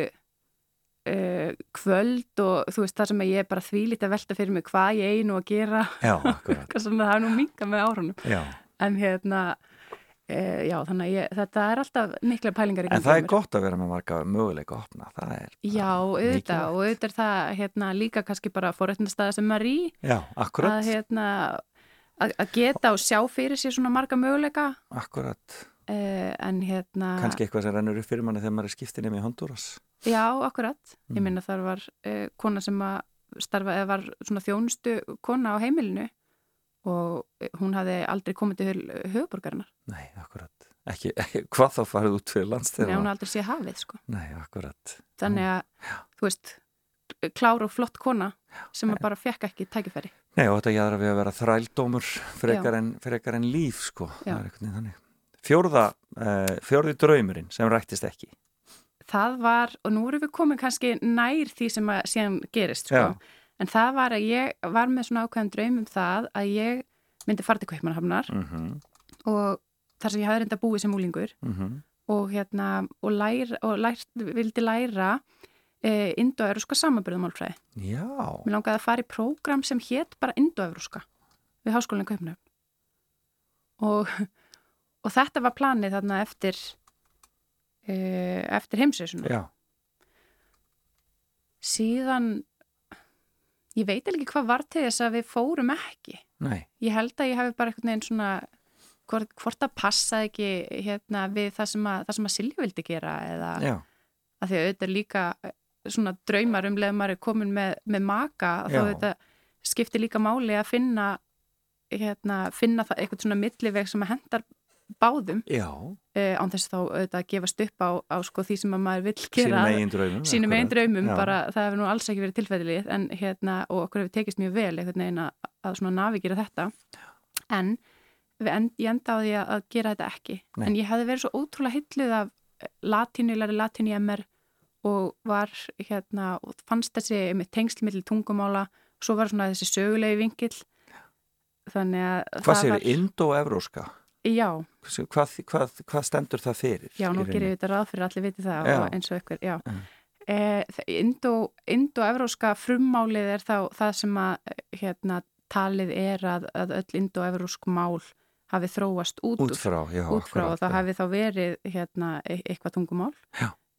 uh, kvöld og þú veist það sem ég er bara þvílít að velta fyrir mig hvað ég einu að gera, hvað sem það er nú minga með árunum. Já. En hérna, uh, já, þannig að ég, þetta er alltaf mikla pælingar í En það er mér. gott að vera með marga möguleika að opna það er Já, auðvitað, og auðvitað er það hérna, líka kannski bara fórrættnastæða sem maður í. Já, akkurat, að, hérna, að, að geta og sjá fyrir sér svona marga möguleika. Akkurat. Uh, en hérna kannski eitthvað sem rennur upp fyrir manni þegar maður er skiptinni með Honduras já, akkurat, ég Mm. minna þar var uh, kona sem að starfa eða var svona þjónustu kona á heimilinu og eh, hún hafði aldrei komið til höfuborgarinnar Nei, akkurat ekki, ekki, Hvað þá farið út fyrir Nei, hún hafði aldrei séð hafið sko. Nei, akkurat þannig að, þú veist klár og flott kona sem að bara fekk ekki tækifæri Nei, og þetta jæðra við að vera þrældómur frekar en, frekar en líf, sko. Já. Fjórða, uh, fjórði draumurinn sem rættist ekki. Það var, og nú erum við komin kannski nær því sem að síðan gerist sko. En það var að ég var með svona ákveðan draum um það að ég myndi fara til Kaupmannhafnar Mm og þar sem ég hafði reynda búið sem úlingur og hérna og, læra, og lært, vildi læra e, indoevruska samanbyrðumálfræði Já, mér langaði að fara í prógram sem hétt bara indoevruska við háskólinni Kaupmannhafn og, og þetta var planið þarna eftir eftir heimsveisuna já, síðan ég veit ekki hvað var til þess að við fórum ekki. Nei, ég held að ég hafi bara einhvern veginn svona hvort, hvort það passaði ekki hérna, við það sem að, það sem að Silja vildi gera eða já, að því að auðvitað er líka eh, svona draumar um leið maður er komin með, með maka þá auðvitað skiptir líka máli að finna hérna, finna það eitthvað svona milliveg sem að hendar báðum já, uh, án þess þá auðvitað að gefast upp á, á sko, því sem að maður sínum gera eigin sínum einn draumum, bara það hefur nú alls ekki verið tilfæðilið en hérna, og okkur hefur tekist mjög vel einhvern veginn að, að navigira þetta. En end, ég enda á því að, gera þetta ekki. Nei. en ég hefði verið svo ótrúlega hilluð af latínu, ég læri latínu í MR og var hérna og fannst þessi með tengslmiðl tungumála svo var svona þessi sögulegi vinkill. Þannig að Hvað séu, var, indo-evróska? Já, Hvað, hvað, hvað stendur það fyrir? já, nú gerir við þetta ráð fyrir allir viti það og eins og ykkur, já Mm. Eh, það- Indo- Indo-evróska frummálið er þá það sem að hérna, talið er að, að öll indo-evrósk mál hafi þróast út, Út frá, já. út frá og akkurat, það já. hafi þá verið hérna, e- eitthvað tungumál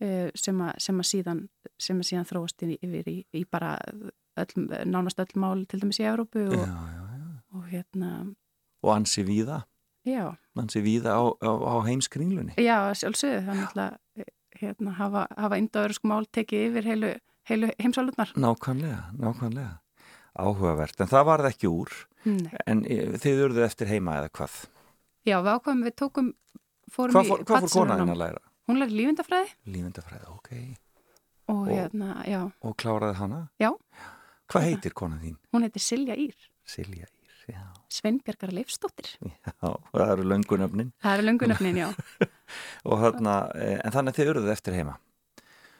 eh, sem, að, sem, að síðan, sem að síðan þróast yfir í, í bara öll, nánast öll mál til dæmis í Evrópu og, já, já. og hérna, Og ansi víða, já, ansi víða á, á, á heimskringlunni. já, sjálfsögðu það er náttúrulega hérna, hafa, hafa indo-evrósk mál tekið yfir heilu, heilu heimsálutnar. Nákvæmlega, nákvæmlega. Áhugavert, en það varð ekki úr. Nei. En eh, þið urðu eftir heima eða hvað? Já, við ákvæmum, við tókum, fórum Hvað í fór, hvað fór bachelornám. að læra? Hún lærði lífindafræði Lífendafræði, ok. og, Og- hérna, já, Og kláraði hana? Já. Hvað heitir konað þín? hún heitir Silja Ír, Silja Ír. Sveinbjörgar Leifsdóttir. Já, það eru löngunöfnin. Það eru löngunöfnin, já. Þarna, eh, en þannig að þið urðu eftir heima?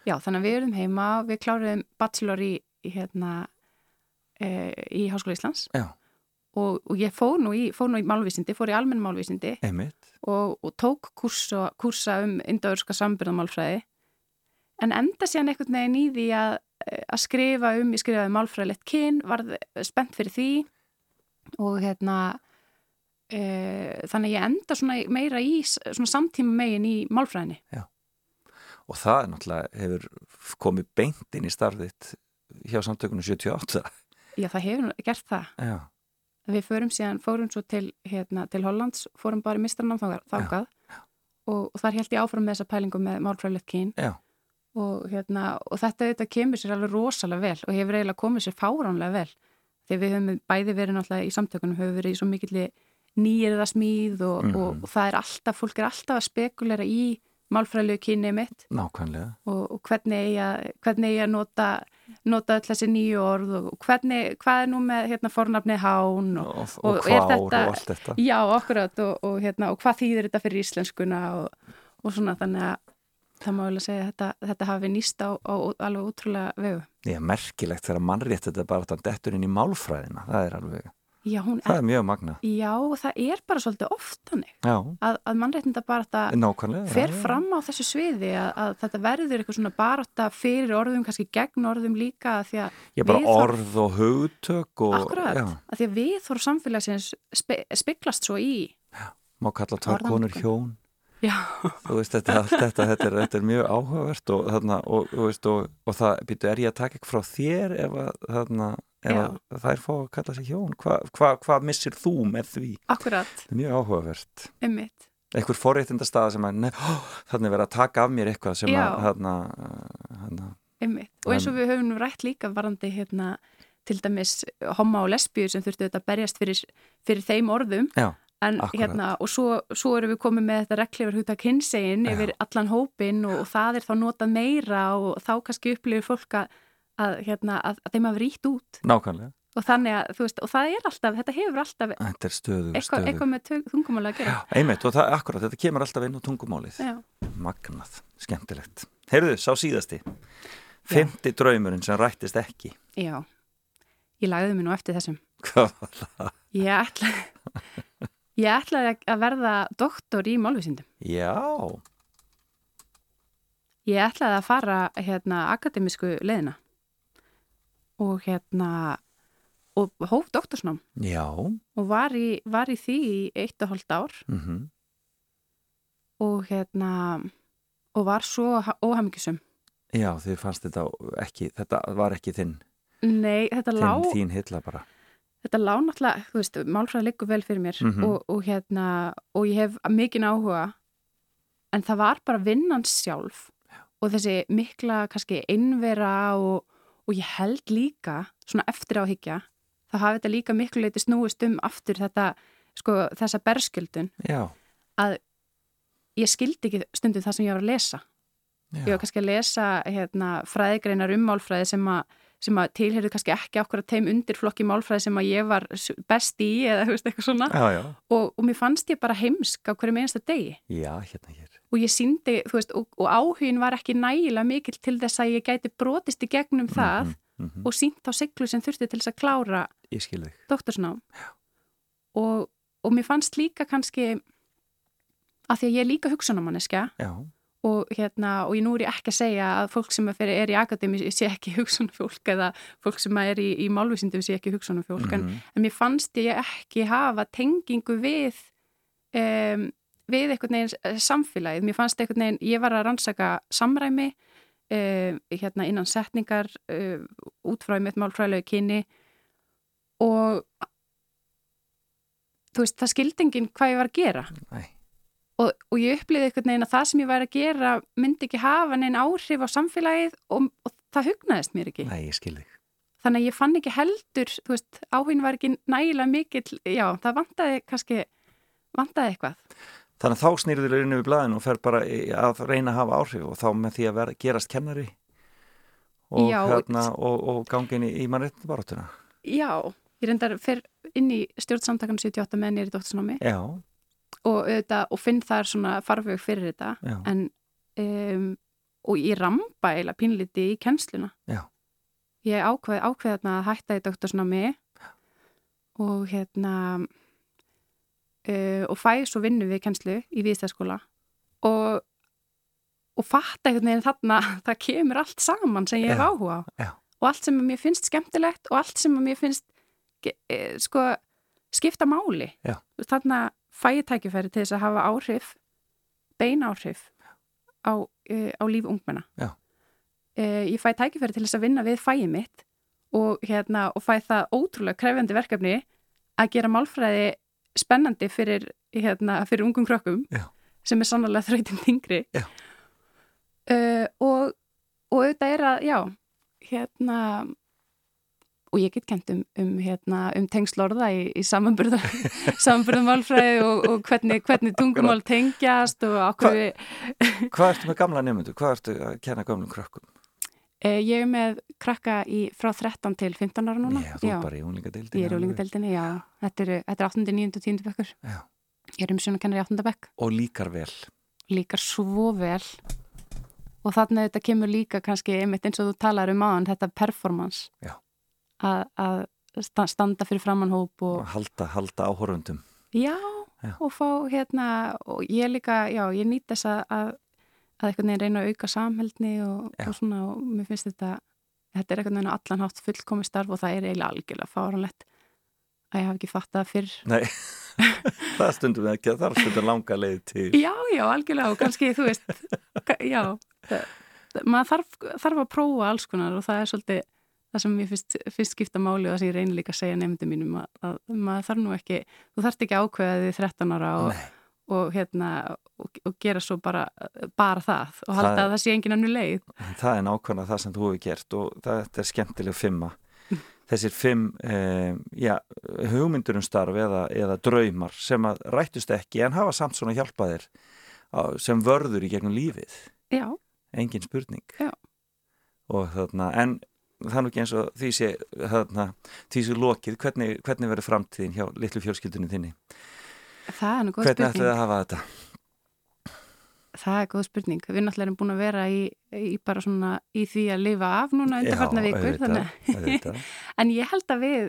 Já, þannig að við erum heima, við kláruðum bachelor í, í, hérna, e, í Háskóla Íslands Já, og, og ég fór nú í, fór nú í málvísindi, fór í almenn málvísindi og, og tók kursa, kursa um indoörska sambyrðamálfræði en enda síðan einhvern veginn í því að, að skrifa um, ég skrifaði málfræðilegt kyn, varð spennt fyrir því og hérna e, þannig ég enda svona meira í svona samtíma megin í málfræðinni. Og það er náttúrulega hefur komið beint inn í starfðitt hjá samtökunum 78. Já, það hefur gert það. Já, Við förum síðan, fórum svo til, hérna, til Hollands, fórum bara í mistranám þangað og, og þar held ég áfram með þessa pælingu með málfræðilegt kyn. Já, og, hérna, og þetta auðvitað kemur sér alveg rosalega vel og hefur eiginlega komið sér fáránlega vel þegar við höfum bæði verið náttúrulega í samtökunum höfum verið í svo mikill nýjirða smíð og, Mhm. og, og það er alltaf, fólk er alltaf að spekulera í málfræðilegu kynni mitt nákvæmlega. og, og hvernig eigi að, hvernig eigi að nota, nota öll þessi nýju orð og hvernig, hvað er nú með hérna, fornafni hán og, Og, og, allt þetta. já, akkurat og, og, hérna, og hvað þýðir þetta fyrir íslenskuna og, og svona þannig að það má vel að segja að þetta, þetta hafi nýst á, á alveg útrúlega vegu. Já, merkilegt þegar mannrétt þetta bara þann dettur inn í málfræðina. Það er alveg, Já, það er, er mjög magna. já, það er bara svolítið oft hannig Já, að, að mannréttinda bara þetta nákvæmlega. fer já, já. fram á þessu sviði að, að þetta verður eitthvað svona barata fyrir orðum, kannski gegn orðum líka að því að Ég bara orð og hugtök og, Akkurat, já, að því að við þóru samfélagsins spe, spiklast svo í má kalla Orðanotkun. konur hjón. Veist, þetta, þetta, þetta, er, þetta er mjög áhugavert og, þarna, og, veist, og, og það, býtu, er ég að taka ekki frá þér ef, að, þarna, ef Já. að þær fá að kalla sig hjón? Hvað hva, hva missir þú með því? akkurat, Þetta er mjög áhugavert. ummitt Einhver forréttindastaða sem að, nef, þannig verið að taka af mér eitthvað sem Já. að, þarna, Einmitt. Og eins og við höfum rætt líka varandi hérna, til dæmis homma og lesbíu sem þurftu þetta að berjast fyrir, fyrir þeim orðum já, en hérna og svo, svo erum við komið með þetta reglifur hugtak hinsegin Já. yfir allan hópin og, og það er þá notað meira og þá kannski upplifir fólk að, að, hérna, að, að þeim hafa ríkt út nákvæmlega. og þannig að þú veist og það er alltaf, þetta hefur alltaf Þetta er stöðu, eitthvað, stöðu. eitthvað með tungumáli að gera. Já, einmitt og það, akkurat, þetta kemur alltaf inn á tungumálið. Já. Magnað, skemmtilegt. Heyrðu, sá síðasti. Femti draumurinn sem rættist ekki. Já, ég lagði mig nú eftir þessum. Hvað var það? Ég ætlaði, ég ætlaði að verða doktor í málvísindum. Já, Ég ætlaði að fara hérna akademisku leðina og hérna og hóf doktorsnám já, og var í, var í því í eitt og hálft ár mhm, og hérna og var svo óhamingisum. já, þið fannst þetta ekki, þetta var ekki þinn, Nei, þetta þinn lá, þín hilla bara. Þetta lá náttúrulega, þú veist, málfræði liggur vel fyrir mér Mhm. og, og hérna, og ég hef mikinn áhuga en það var bara vinnan sjálf og þessi mikla kannski einvera og, og ég held líka, svona eftir áhyggja, þá hafi þetta líka miklu leiti snúist um aftur þetta, sko, þessa berskjöldun Já, að ég skildi ekki stundum það sem ég var að lesa. já, Ég var kannski að lesa hérna, fræðigreinar ummálfræði sem, að- sem að tilherðu kannski ekki okkur að þeim undirflokki málfræði sem að ég var best í eða veist eitthvað svona. Já, já, og, og mér fannst ég bara heimsk á hverju einasta degi. Já, hérna hér. Og ég síndi, veist, og, og áhugin var ekki nægilega mikill til þess að ég gæti brotist í gegnum það mm -hmm. og sínt á siglu sem þurfti til þess að klára doktorsnám. Og, og mér fannst líka kannski að því að ég er líka hugsunamanniska Já, og hérna, og ég nú er ég ekki að segja að fólk sem er, í akademi sé ekki hugsunafólk eða fólk sem er í, í málvísindum sé ekki hugsunafólk en, Mhm. en mér fannst ég ekki hafa tengingu við um, við einhvern veginn eh, samfélagið, mér fannst einhvern veginn ég var að rannsaka samræmi um, hérna innan setningar um, út frá mitt málfræðilegu kynni og þú veist, það skildi enginn hvað ég var að gera Nei. Og, og ég upplýði einhvern veginn að það sem ég væri að gera myndi ekki hafa neinn áhrif á samfélagið og, og það hugnaðist mér ekki. Nei, ég skil þig. Þannig að ég fann ekki heldur þú veist, áhugin var ekki nægilega mikill já, það vantaði kannski vantaði eitthvað. Þannig að þá snýrður þér inn við blaðinu og fer bara að reyna að hafa áhrif og þá með því að vera, gerast kennari og, Já, hérna, og, og gangin í, í mannréttin baráttuna. já, ég reyndar fyrir inn í stjórnsamtakanu 78 með nýri dóttisnámi Já, og, auðvitað, og finn þar svona farveg fyrir þetta. Já, en um, og ég ramba eiginlega pínliti í kennsluna. Já. ég ákveð, ákveð þarna að hætta í doktorsnámi og hérna uh, og fæ svo vinnu við kennslu í viðstæðskóla og og fatta einhvern veginn þarna það kemur allt saman sem ég hef áhuga á. Og allt sem mér finnst skemmtilegt og allt sem mér finnst eh, sko skipta máli. Já. þarna fæ ég tækifæri til þess að hafa áhrif bein áhrif á, uh, á líf ungmenna uh, ég fæ tækifæri til þess að vinna við fæið mitt og, hérna, og fæ það ótrúlega krefjandi verkefni að gera málfræði spennandi fyrir, hérna, fyrir ungum krökkum Já. sem er sannlega þrautin þingri Já. uh, og, og auðvitað er að, já hérna og ég get kent um, um, hérna, um tengslorða í, í samanburðum málfræði og, og hvernig, hvernig tungumál tengjast og okkur við, Hvað ertu með gamla nefndu? Hvað ertu að kenna gamlum krökkum? eh, ég er með krakka í frá 13 til 15 ára núna Já, þú er bara í úlingadeildinu. ég er í úlingadeildinni, já þetta er, þetta er 8. 9. og 10. bekkur Já. ég er um sjónakennari í 8. bekk Og líkar vel. líkar svo vel og þarna þetta kemur líka kannski einmitt eins og þú talar um aðan þetta performance Já. Að, að sta- standa fyrir framannhóp og Og halda, halda áhorundum. já, Já. og fá hérna og ég líka, já, ég nýt þess að að, að einhvern veginn reyna að auka samheldni og, og svona og mér finnst þetta þetta er einhvern veginn á allan hátt fullkomi starf og það er eiginlega algjörlega fáranlegt að ég hafi ekki fattað fyrr Nei, það stundum ekki, það er stundum langa leið til. Já, já, algjörlega og kannski, þú veist, já, það- maður þarf, þarf að prófa alls konar og það er svolítið það sem mér finnst, finnst skipta máli og það sem ég reynir líka að segja nefndum mínum að, að maður þarf nú ekki, þú þarft ekki að ákveða því 13 ára og, og hérna, og, og gera svo bara, bara það og halda Það- að það sé engin annu leið. það er nákvæmlega það sem þú hefur gert og þetta er skemmtileg fimma. Þessir fimm eh, já, hugmyndur um starf eða, eða draumar sem að rættust ekki en hafa samt svona hjálpaðir sem vörður í gegnum lífið. Já, engin spurning Já. þarna, en það er nú ekki eins og því sé þarna, því sé lokið, hvernig, hvernig verður framtíðin hjá litlu fjölskyldunni þinni það er nú góð hvernig spurning. að hafa þetta Það er góð spurning. Við náttúrulega erum búin að vera í, í bara svona í því að lifa af núna undarfarna vikur. Þannig, auðvitað. En ég held að við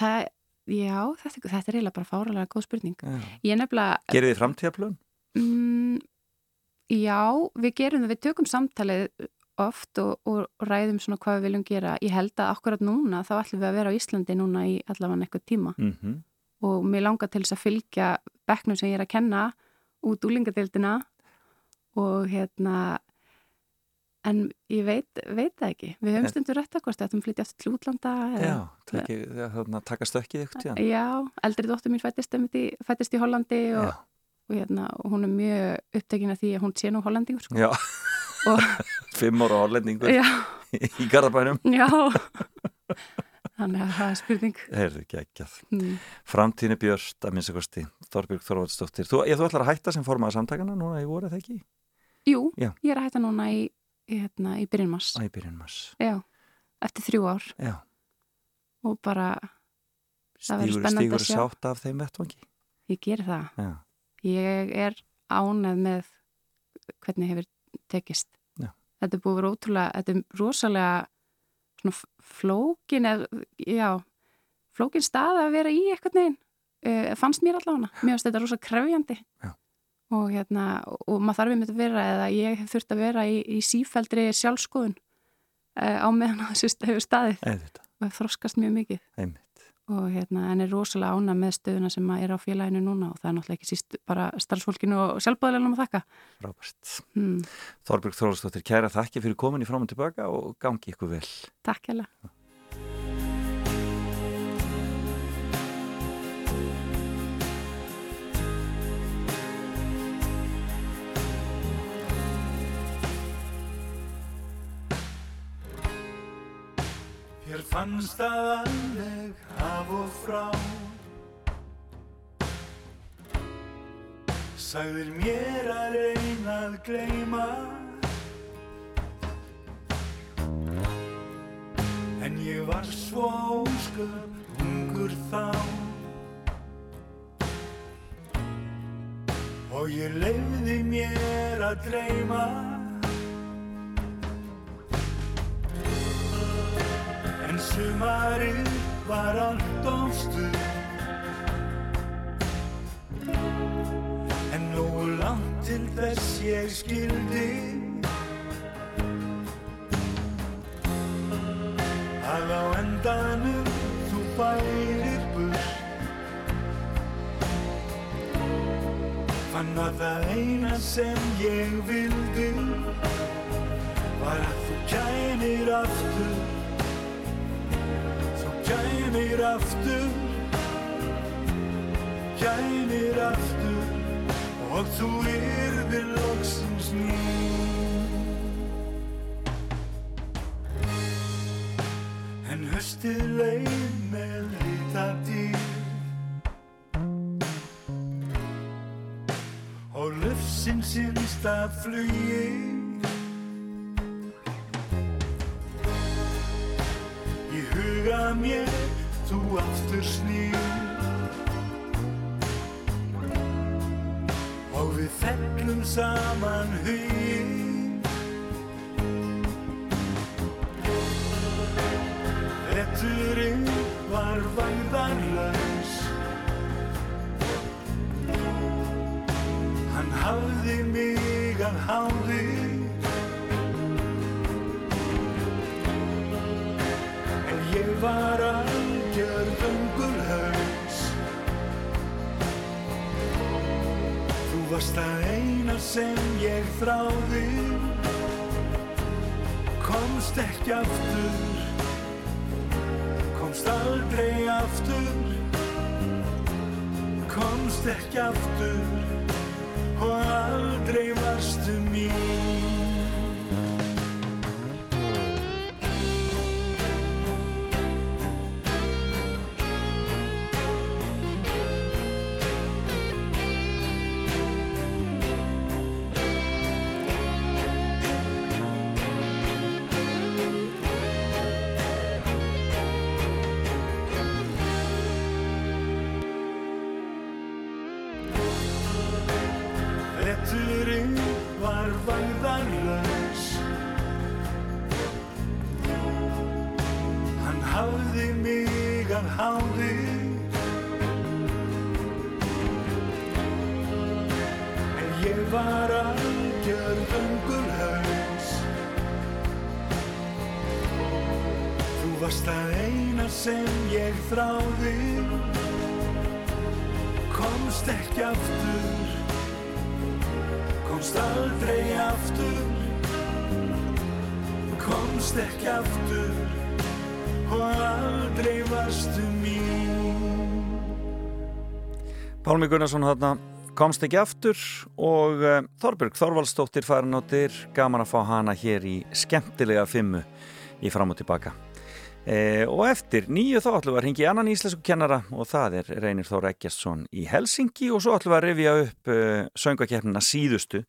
það, já, þetta, þetta er eiginlega bara fáralega góð spurning. Já. Ég nefnilega, Gerið þið framtíðaplön? mm, já, við gerum það, við tökum samtalið oft og, og ræðum svona hvað við viljum gera. Ég held að akkurat núna, þá ætlum við að vera á Íslandi núna í allavega eitthvað tíma Mm og mér langar til þess að fylgja bekknum sem ég er að kenna út úlingadeildina og hérna en ég veit, veit það ekki við höfum stundur rætt að hvort ættum að flytja til útlanda Já, taka stökkið ykkur tíðan Já, eldri dóttur mín fættist, fættist í Hollandi og, Já, og, hérna, og hún er mjög upptekin af því að hún sé nú Hollandingur sko. já. og, fimm ára hollendingur já, í Garðabænum já þannig að það er spurning Heyrðu ekki mm. Framtíðin er björst að minnsta kosti Þorbjörg Þorvaldsdóttir Þú, ég, þú ætlar að hætta sem formaða samtakana núna í voru, eða ekki? Jú, Já. ég er að hætta núna í hérna, í byrjun mars. Æ, byrjun mars. Já, eftir þrjú ár Já, og bara stígur, stígur að sátt af þeim vettvangi. ég geri það. Já, Ég er ánæð með hvernig hefur tekist. Þetta er búið að vera ótrúlega, þetta er rosalega flókin eða, já, flókin stað að vera í eitthvað neginn. Uh, fannst mér allavega. Mér finnst þetta rosalega krefjandi. Já. Og hérna, og maður þarf einmitt að vera eða ég hef þurft að vera í, í sífældri sjálfskoðun uh, á meðan þessu þetta, og hef þroskast mjög mikið einmitt. Og hérna, en er rosalega ána með stöðuna sem er á félaginu núna og það er náttúrulega ekki síst bara starfsfólkinu og sjálfbæðilegum að þakka. Frábært. Hmm, Þorbjörg Þorvaldsdóttir, kæra þakki fyrir komin í fram og tilbaka og gangi ykkur vel. takk hella. Fannst það alveg af og frá. Sagðir mér að reyna að gleyma. En ég var svo ósköp ungur þá. Og ég lefði mér að dreyma sumarið var allt ofstuð En nógu langt til þess ég skildi. Að á endanum þú bærir burt. Fann að það eina sem ég vildi Var að þú kænir aftur Þú kænir aftur. Kænir aftur. Og þú yrðir loksins mín En höstið leið með lita dýr Og lufsins innsta flugi. Í mér þú aftur snýr. Og við fellum saman hugin Veturinn var væðarlaus Hann hafði mig að háði Var algjör vöngulhaus Þú varst það eina sem ég þráði. Komst ekki aftur. Komst aldrei aftur. Komst ekki aftur. Og aldrei varstu mín Veturinn var væðarlaus Hann hafði mig að háði. En ég var algjör vöngulhaus Þú varst það eina sem ég þráði. Komst ekki aftur Komst aldrei aftur Komst ekki aftur Og aldrei varstu mín Pálmi Gunnarsson þarna komst ekki aftur og uh, Þorbjörg Þorvaldsdóttir farin áttir gaman að fá hana hér í skemmtilega fimmu í fram og tilbaka. Eh, og eftir nýju þá ætlum við að ringja í annan íslensku kennara og það er Reynir Þór Eggersson í Helsingi og svo ætlum við að rifja upp eh, söngakefnina síðustu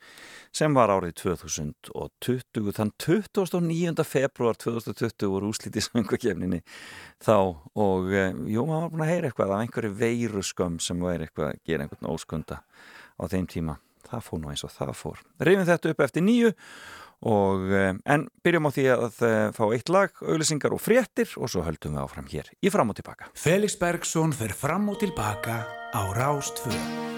sem var árið 2020 þann 29. februar 2020 voru úslítið söngakefninni þá og eh, jú, maður var búin að heyra eitthvað af einhverju veiruskömm sem væri eitthvað að gera einhvern óskunda á þeim tíma, það fór nú eins og það fór rifjum þetta upp eftir nýju Og, eh, en byrjum á því að eh, fá eitt lag, auðvisingar og fréttir og svo höldum við áfram hér í Fram og Tilbaka. Felix Bergson fer fram og tilbaka á Rástfjörn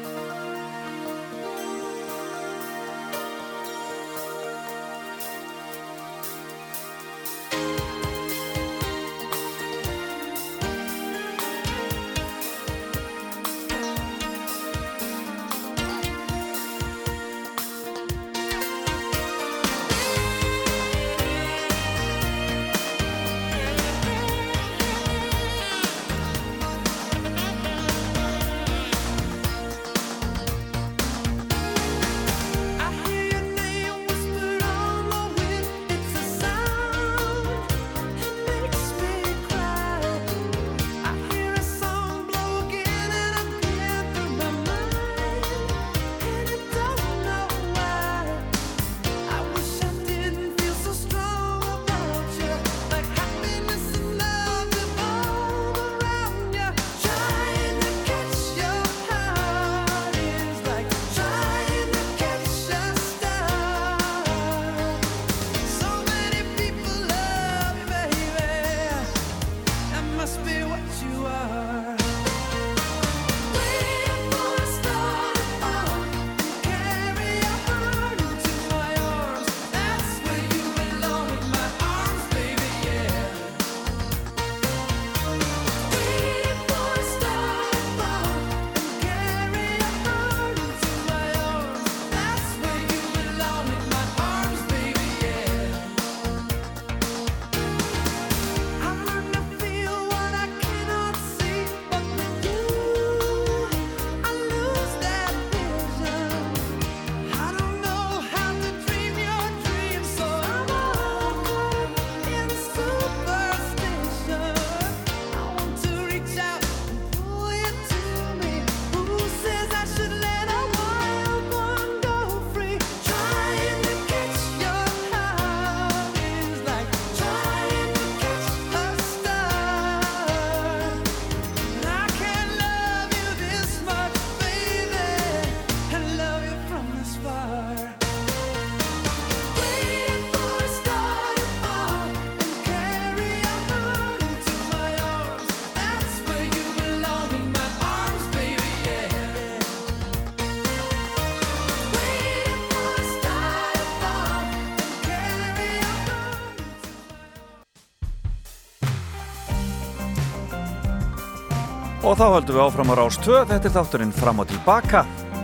og þá höldum við áfram á Rást 2 þetta er þátturinn fram og tilbaka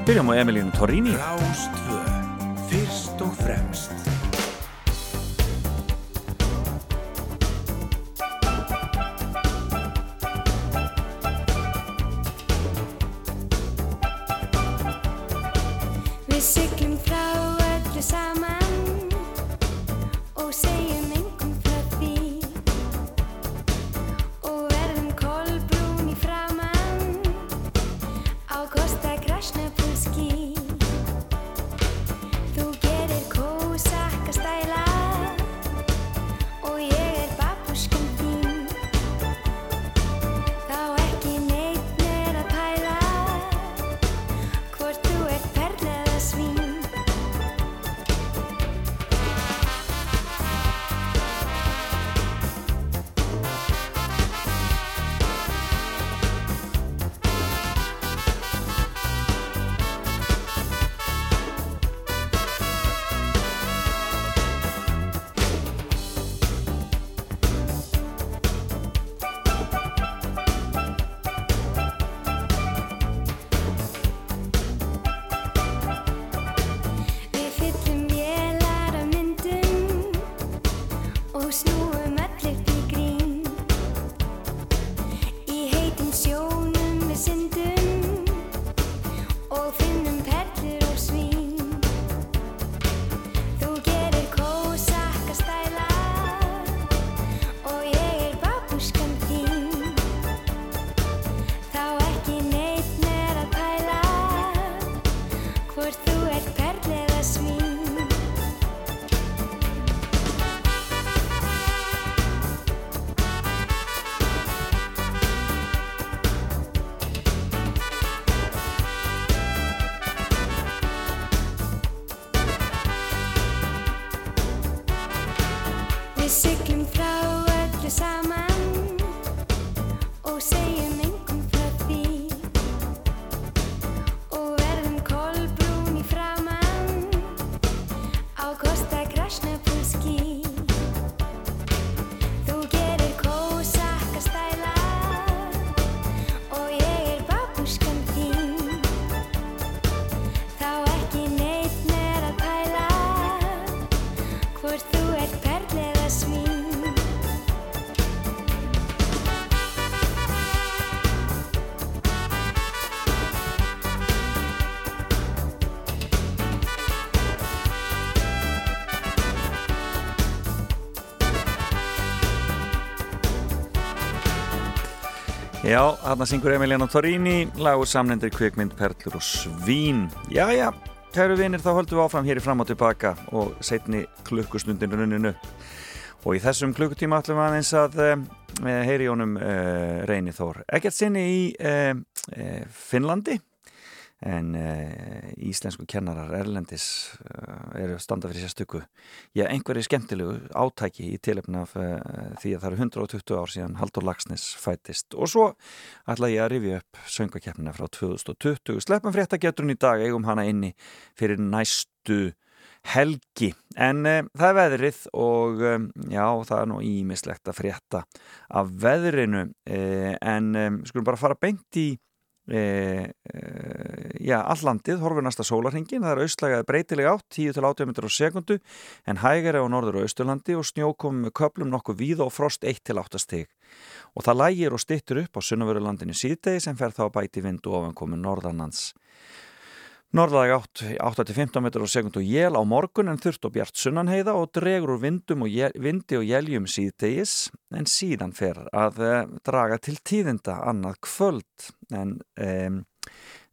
byrjum á Emilínu Torrini. Rást 2 Já, þarna syngur Emiliano Torrini, lagur samlendir kvikmynd Perlur og Svín. Já, já, kæru vinir, þá höldum við áfram hér í fram og tilbaka og setni klukkustundin runninu. Og í þessum klukkutíma ætlum við aðeins að uh, heyri honum uh, Reyni Þór. Ekkert sinni í uh, Finnlandi, en íslensku kennarar Erlendis eru standa fyrir sérstöku. Já, einhverju skemmtilegu átæki í tilöfna af því að það eru 120 ár síðan Haldur Lagsnes fættist. Og svo ætla ég að rifja upp söngakeppnina frá 2020. Sleppum fréttageturinn í dag, eigum hana inni fyrir næstu helgi en það er veðrið og já það er nú ímislegt að frétta af veðrinu en um, skulum bara fara beint í uh, uh, já allandið, horfur næsta sólarhingin það er austlægaði breytileg átt 10-80 metrar á sekundu en hægari á norður og austurlandi og snjókom með köplum nokkuð víð og frost 1-8 stig. Og það lægir og stittur upp á sunnavörulandinu síðdegi sem fer þá bæti vind og ofankomi norðanlands Átt 8-15 metrar á sekund og jél á morgun en þurft og bjart sunnanheiða og dregur úr vindum og jél, vindi og jéljum síðdegis en síðan fer að uh, draga til tíðinda annað kvöld. En um,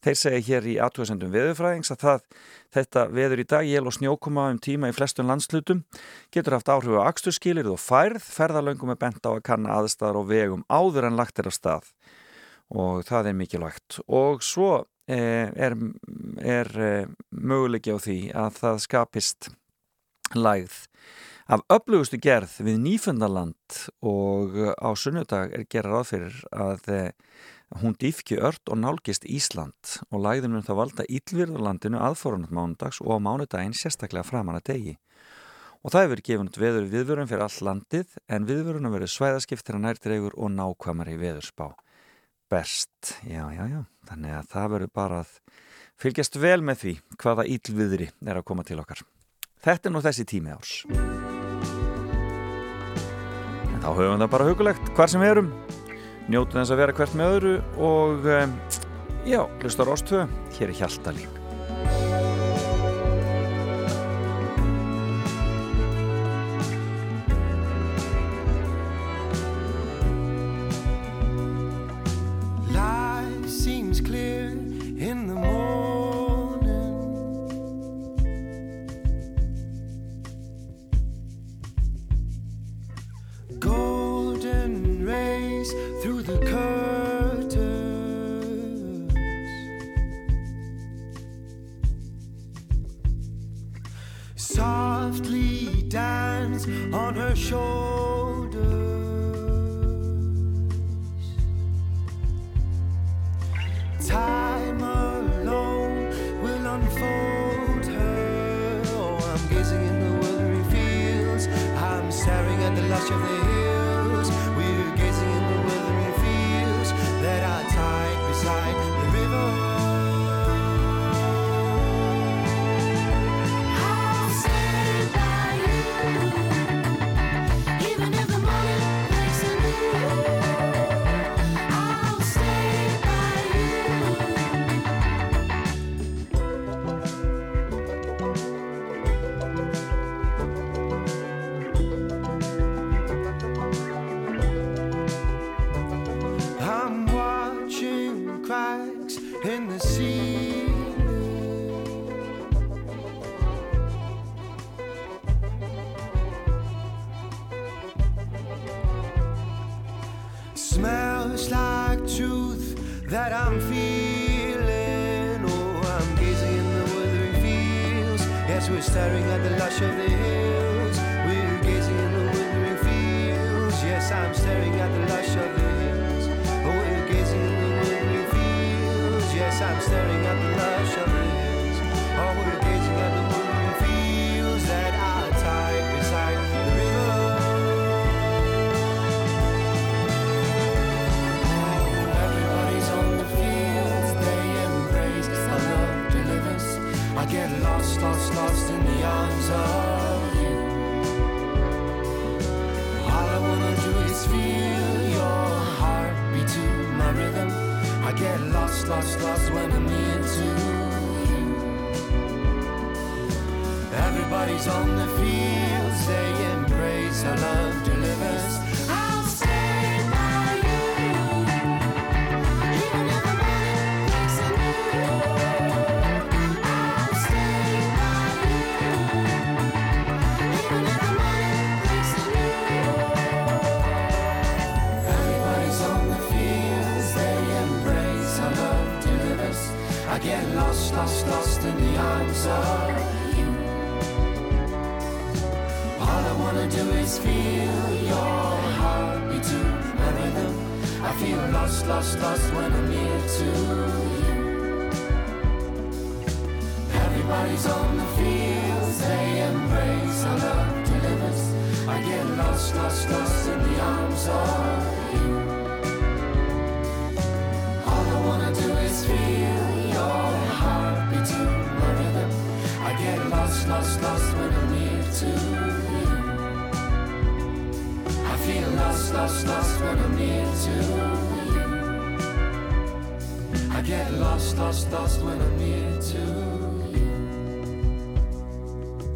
þeir segja hér í aðtöðsendum veðurfræðings að það, þetta veður í dag jél og snjókoma um tíma í flestum landslutum getur haft áhrif á axturskilir og færð ferðalöngum er bent á að kanna aðstæðar og vegum áður en lagt er á stað. Og það er mikilvægt. Og svo er, er möguleiki á því að það skapist lægð. Af öflugustu gerð við Nýfundaland og á sunnudag er gerað ráð fyrir að hún dýfki ört og nálgist Ísland og lægðum mun það valda Ílvirðarlandinu aðforunat mánudags og á mánudaginn sérstaklega framan að degi. Og það hefur gefund veður viðvörun fyrir all landið en viðvörun að verið svæðaskiptir að nærtreigur og nákvæmari veðurspá best, já, já, já. Þannig að það verður bara að fylgjast vel með því hvaða ílviðri er að koma til okkar. Þetta er nú þessi tími árs. En þá höfum við það bara hugulegt hvar sem við erum. Njótu þess að vera hvert með öðru og já, hlustar ástöðu hér er Hjaltalín Softly dance on her shoulders.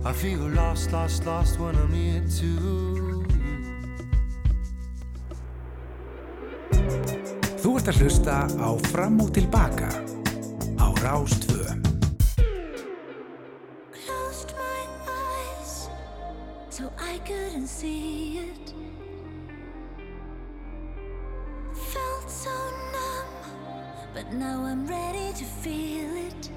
I feel lost, lost, lost when I'm near to you. Þú ert að hlusta á Fram og Tilbaka á Rás 2. so I couldn't see it. Felt so numb, but now I'm ready to feel it.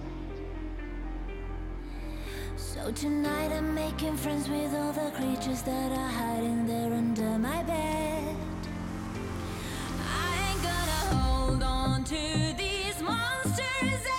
So tonight I'm making friends with all the creatures that are hiding there under my bed. I ain't gonna hold on to these monsters.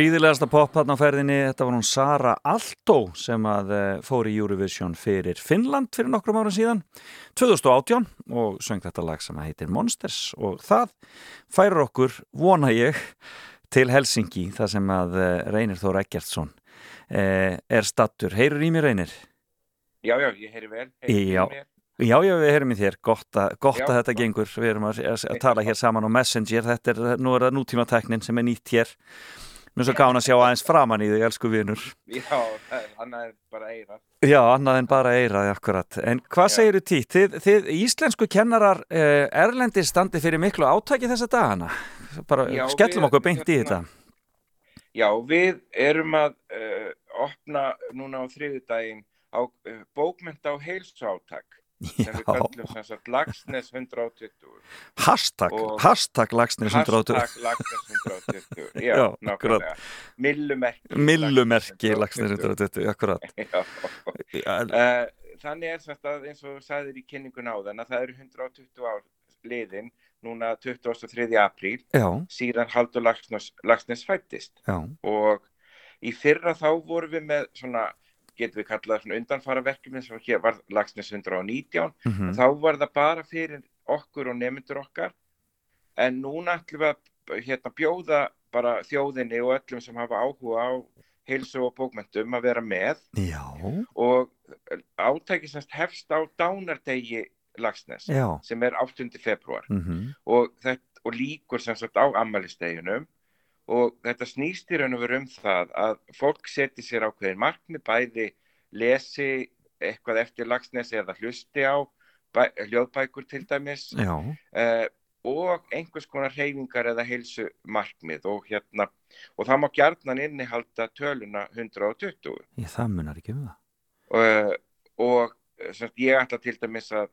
Príðilegasta pop þarna á ferðinni, þetta var hún Sara Alto sem að eh, fór í Eurovision fyrir Finnland fyrir nokkrum ára síðan 2018 og söng þetta lag sem heitir Monsters og það færur okkur, vona ég til Helsingi þar sem að eh, Reynir Þór Eggertsson eh, er stattur. Heyrur í mér Reynir? Já, já, ég heyri vel. Heyri Já. Já, já, við heyrum í þér, gott, að, gott Já, að þetta gengur, við erum að, að, tala hér saman á Messenger, þetta er, nú er það nútíma teknin sem er nýtt hér, mér er svo gána að sjá aðeins framan í þig, elsku vinur. Já, annað er bara eira. Já, annað en bara eiraði akkurat, en hvað segir þú títt? Þið, þið íslensku kennarar eh, erlendi standi fyrir miklu átaki þessa dagana, bara Já, skellum okkur beint í hérna- þetta. Já, við erum að uh, opna núna á þriðudaginn á uh, bókmynda á heilsu átak sem við kallum sem sagt Lagsnes 120 hashtag, hashtag lagsnir 180, Hashtag Lagsnes 120 Já, nákvæmlega. Millumerki millumerki lagsnir 120, akkurat. Uh, þannig er þetta eins og þú sagðir í kynningun á þann að það eru 120 ár liðin núna 23. apríl. Síðan Haldur Lagsnes, Lagsnes fættist og í fyrra þá vorum við með svona, getum við kallað svona undanfara verkefni sem hér var Lagsnes 119, mhm, þá var það bara fyrir okkur og nemyndur okkar. En núna ætlum við að hérna, bjóða bara þjóðinni og öllum sem hafa áhuga á heilsu og bókmentum að vera með. Já, og átæki semst hefst á dánardegi Lagsnes já, sem er 8. februar mhm, og, þetta, og líkur sem sagt á ammælisteginum og þetta snýst í raun og veru um það að fólk seti sér ákveðin markmið bæði lesi eitthvað eftir Lagsnes eða hlusti á bæ, hljóðbækur til dæmis uh, og einhvers konar reyfingar eða heilsu markmið og hérna og það má gjarnan innihalda töluna 120 ég það munar ekki um það. uh, og sagt, ég ætla til dæmis að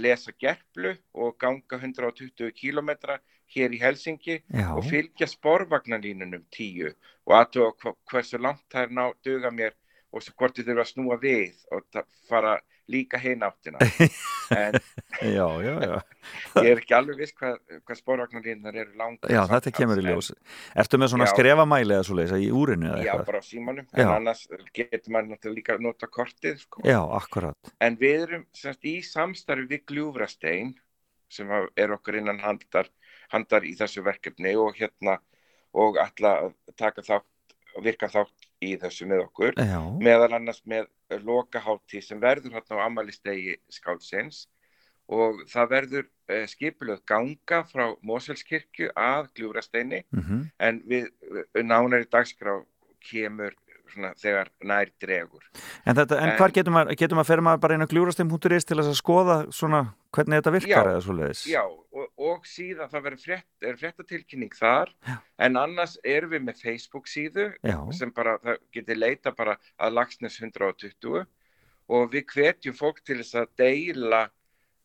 lesa gerplu og ganga 120 kílometra hér í Helsingi Já, og fylgja sporvagnarlínunum 10 og aðtöga hversu langt er ná duga mér og svo hvort þið þurfa að snúa við og fara líka hinn áttina en já, já, já. ég er ekki alveg viss hvað, hvað sporvagnarlínunar eru langt Já, þetta kemur í ljós. Ertu með svona skrefamæli eða svo leiðis í úrinu eða Já, eitthvað? bara á símanum, en annars getur maður náttúrulega líka að nota kortið sko. Já, akkurat. En við erum semst í samstarfi við Gljúfrastein sem er okkur innan handar, handar í þessu verkefni og hérna og að taka þátt virka þátt í þessu með okkur Já, meðal annars með lokaháttíð sem verður hérna á amalistegi skáldsins. Og það verður uh, skipulöð ganga frá Moselskirkju að Gljúfrasteini. Mhm, en við við- nánari dagskrá kemur svona, þegar nær dregur. En, þetta, en En- hvar getur maður, getur maður fyrir maður bara inn á gljúrastim.is til að skoða svona hvernig þetta virkar Já, eða svo leiðis? Já, og, og síðan það verður frétt, er fréttatilkynning þar, Já. en annars erum við með Facebook síðu Já, sem bara, það getur leita bara að Lagsnes 120 og við hvetjum fólk til þess að deila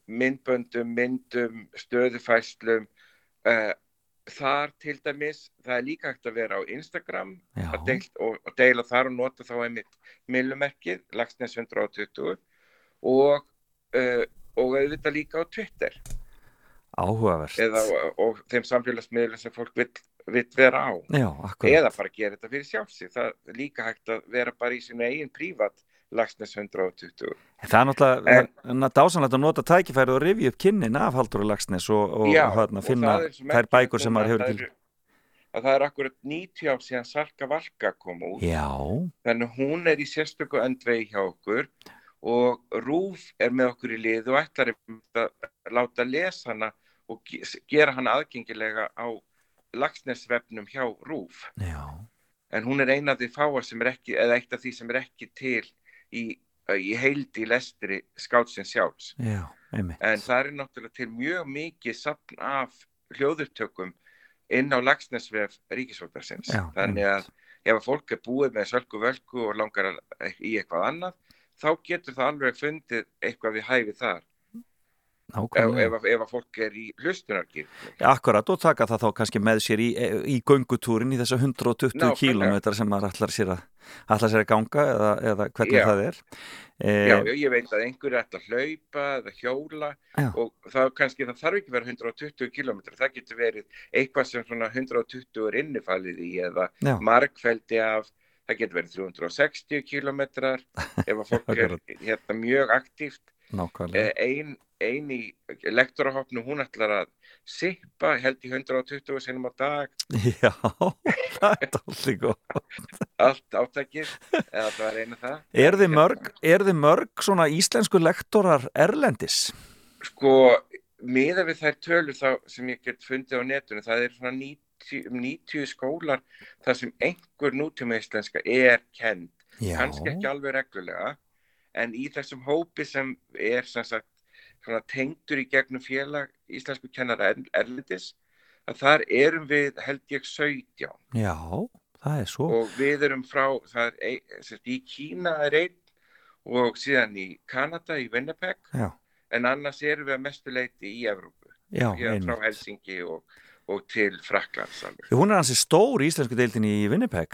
myndböndum, myndum, stöðufæslum, uh, þar til dæmis, það er líka hægt að vera á Instagram deil, og, og deila þar og nota þá einmitt millumerkið, Lagsnes 120 og, uh, og auðvitað líka á Twitter. Áhugavert. eða, og, og þeim samfélagsmiðlum sem fólk vill, vill vera á. Já, eða bara gera þetta fyrir sjálfsig það er líka hægt að vera bara í sínu eigin prívat Lagsnes 120 En Það er náttúrulega dásanlegt að nota tækifærið og rifja upp kynnin af Haldur og Lagsnes og, og Já, og finna það er svo þær bækur sem maður hefur það eru- að það er akkurat 90 ár síðan Salka Valka kom út. Já, þannig hún er í sérstöku öndvegi hjá okkur og Rúf er með okkur í lið og ætlar að láta lesa hana og ge- gera hana aðgengilega á Lagsnesvefnum hjá Rúf. Já, en hún er eina af því fáa sem er ekki eða eitt af því sem er ekki til í, í heildi lestri skátsins sjálfs. Já, en það er náttúrulega til mjög mikið sapn af hljóðurtökum inn á Lagsnesvef Ríkisvöldarsins þannig að ef að fólk er búið með sölku völku og langar í eitthvað annað þá getur það alveg fundið eitthvað við hæfi þar ef, ef, að- fólk er í hlustunargir Akkurat og taka það þá kannski með sér í, í göngutúrin í þessa 120 Nákvæmlega. kílómetra sem maður ætlar sér að, ætlar sér að ganga eða, eða hvernig Já. það er. E, Já, já, ég veit að einhverju ætla að hlaupa eða hjóla Já. og það kannski, það þarf ekki að vera 120 km, það getur verið eitthvað sem svona 120 er innifalið í eða Já. margfeldi af, það getur verið 360 km ef að fólk er hérna mjög aktíft. nákvæmlega. Eh, Ein, ein í lektorahopnu, hún ætlar að sippa, held í 120 sinum á dag, Já, það er allir góð. allt átækið, eða það er einu það. Er þið mörg, er þið mörg svona íslensku lektorar erlendis? Sko, miða við þær tölur þá sem ég get fundið á netunum, það er svona 90, um 90 skólar þar sem einhver nútíma íslenska er kend, kannski ekki alveg reglulega, en í þessum hópi sem er sem sagt svona tengdur í gegnum félag íslensku kennara er- erlendis, að þar erum við held ég 17 já, það er svo. og við erum frá, er í Kína er einn og síðan í Kanada í Winnipeg Já, en annars erum við að mestu leiti í Evrópu, já, frá. Helsingi og, og til Fraklands. Hún er hansi stór í íslensku deildin í Winnipeg.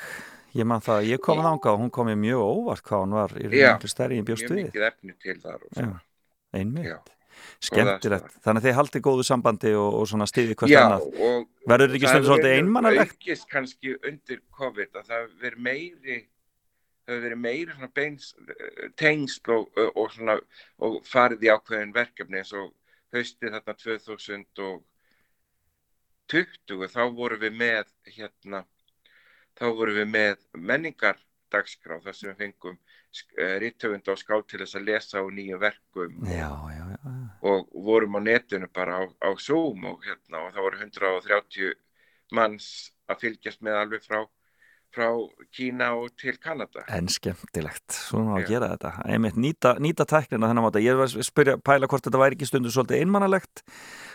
Ég man það, ég kom þangað og hún kom mér mjög óvart hvað hún var í Já, mjög stærri í Mjög bjóst við. mikið efni til þar og Já, svona. einmitt. Já. Skemmtilegt. Þannig að þið haldið góðu sambandi og, og svona stiðið hvert annað. Verður ekki það stundum svolítið einmannalegt? aukist kannski undir COVID að það verið meiri það verið meiri svona beins tengsl og, og svona og farið í ákveðin verkefni eins og haustið þarna 2020 þá vorum við með hérna þá vorum við með menningardagskrá þar sem við fengum rittöfund á skál til þess að lesa á nýjum verkum já, já. Og vorum á netinu bara á, á Zoom og hérna og það voru 130 manns að fylgjast með alveg frá, frá Kína og til Kanada. En skemmtilegt, svona að Já. gera þetta. Einmitt nýta, nýta tæknina þennan máta. Ég var að spyrja, pæla hvort þetta væri ekki stundu svolítið einmannalegt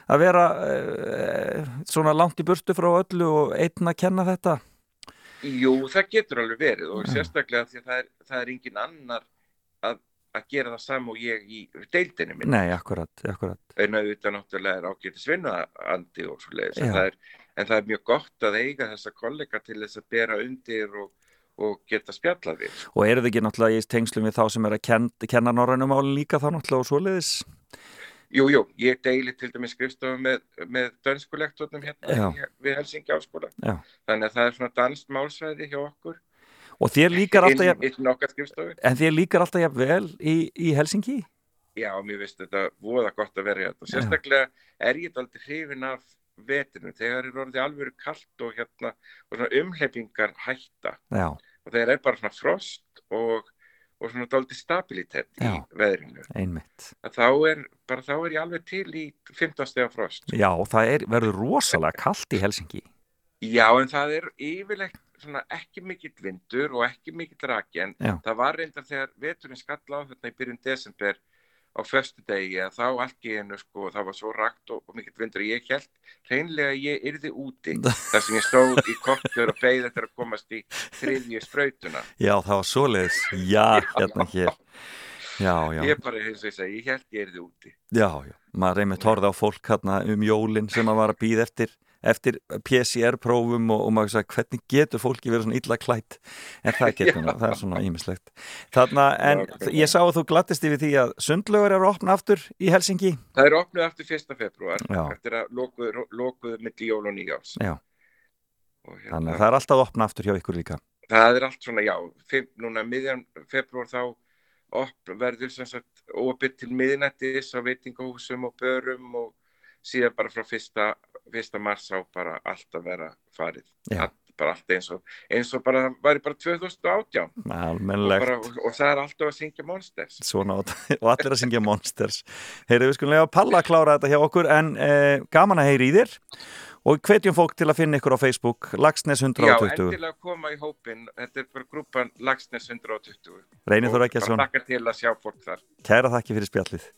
að vera uh, svona langt í burtu frá öllu og einn að kenna þetta. Jú, það getur alveg verið og sérstaklega því að það er, það er engin annar að, að gera það sam og ég í deildinni minn. Nei, akkurat, akkurat. En auðvitað náttúrulega er ágætis vinnuandi og svo leiðis. Já. En, það er- mjög gott að eiga þessa kollega til þess að bera undir og, og geta spjallað við. Og eru þið ekki náttúrulega í tengslum við þá sem er að ken, kenna norrænum málin líka þá náttúrulega og svoleiðis? Jú, jú, ég deili til dæmis skrifstofu með, með dönskulektornum hérna Já. við Helsingi áskóla. Já. Þannig að það er svona danst málsvæði hjá okkur. Og þér líkar alltaf, inn, inn en þér líkar alltaf jafn vel í, í Helsingi? Já, mér finnst þetta voða gott að vera. Já. Sérstaklega er ég aldrei hrifin af veturinn. Þegar er orðið alveg kallt og hérna og svona umhleypingar hætta. Já, Og þegar er bara svona frost og, og svona dálítið stabilitet í Já. veðrinu. einmitt. Þá er, bara þá er ég alveg til í 15 stega frost. Já, það er, verður rosalega kallt í Helsingi. Já, en það er yfirleitt svona ekki mikill vindur og ekki mikill raki en Já. það var reyndar þegar veturinn skall á þetta í byrjun desember á föstu degi að þá allt í einu sko, það var svo rakt og, og mikill vindur ég held reynlega að ég yrði úti þar sem ég stóð í kortur og beigð eftir að komast í þriðju sprautuna. Já, það var svoleiðis. Já, hérna hér. Já, já, Ég bara, eins og ég segi, ég held ég yrði úti. já, já. Maður einmitt horfði á fólk hérna um jólinn sem að var að býða eftir, eftir PCR-prófum og, og maður sagði hvernig getur fólki verið svona illa klætt en það getur nú, það er svona ímislegt. Þarna, en Nákvæmlega. ég sá að þú glattist yfir því að sundlögur eru opna aftur í Helsingi. Það er opnuð eftir 1. februar Já. eftir að lokuðu, lokuðu milli jól og nýjáls. Já, Og þannig hérna, að það er alltaf opna aftur hjá ykkur líka. það er allt svona, já, fimm, núna miðjan februar þá op, verður sem sagt opið til miðnættis á veitingahúsum og börum og síðan bara frá fyrsta, fyrsta mars á bara allt að vera farið. Já. Bara allt eins og, eins og bara, væri bara 2018 og, bara, og, það er alltaf að syngja Monsters. Svona, og allir að syngja Monsters Heyrðu, við skulum lega að palla að klára þetta hjá okkur en eh, gaman að heyri í þér og hvetjum fólk til að finna ykkur á Facebook Lagsnes Já, 120 endilega koma í hópin, þetta er bara grúpan Lagsnes 120. Reynir Takk til að þar. kæra þakki fyrir spjallið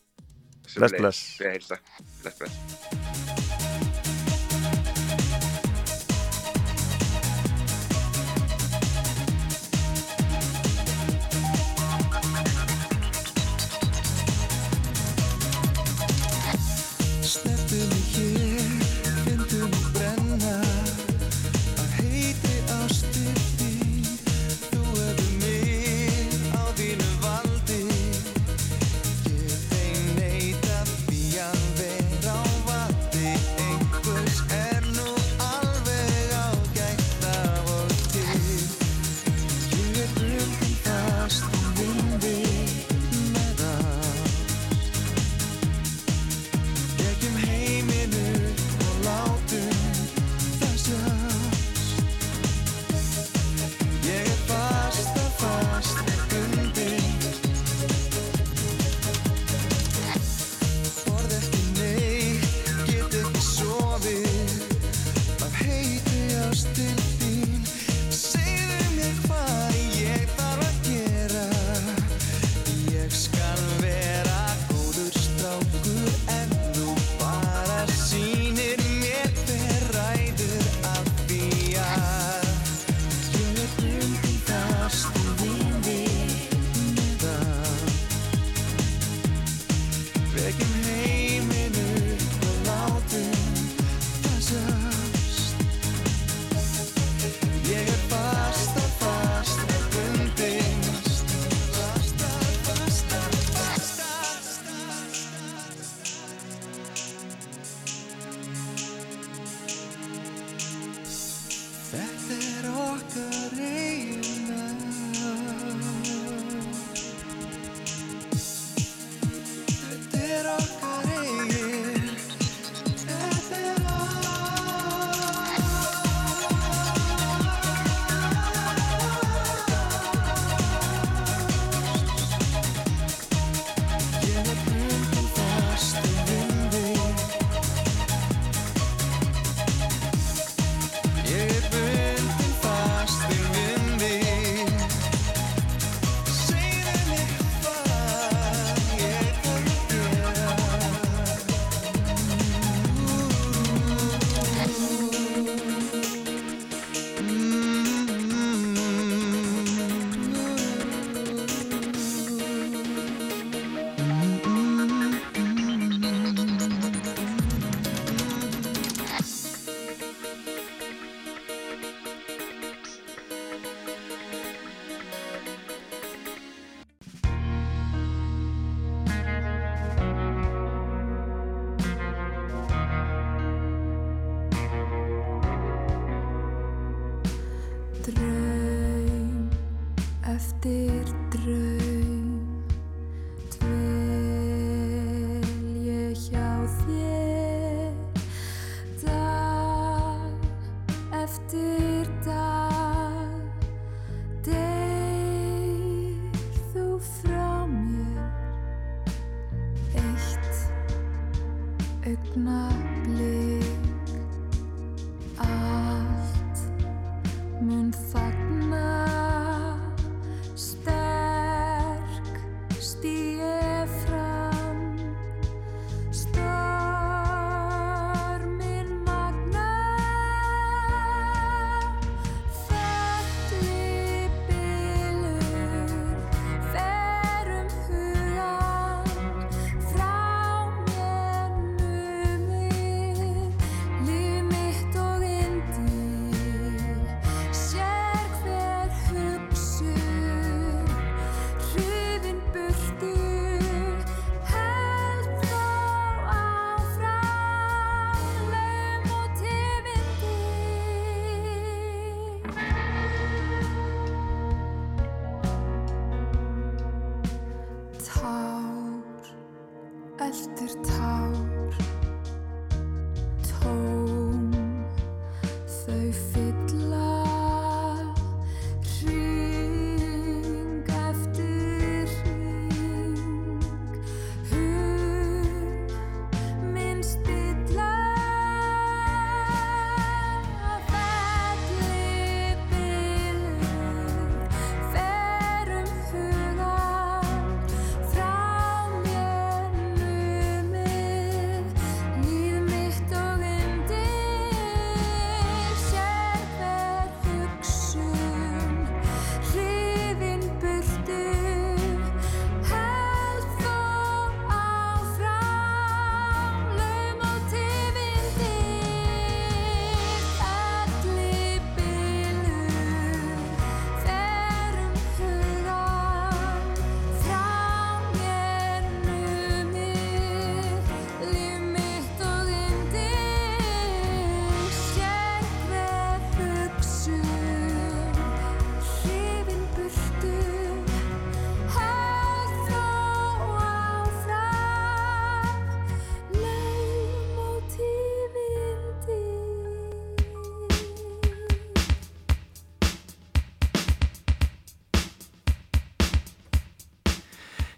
Bless, bless. Við heilsa. Bless,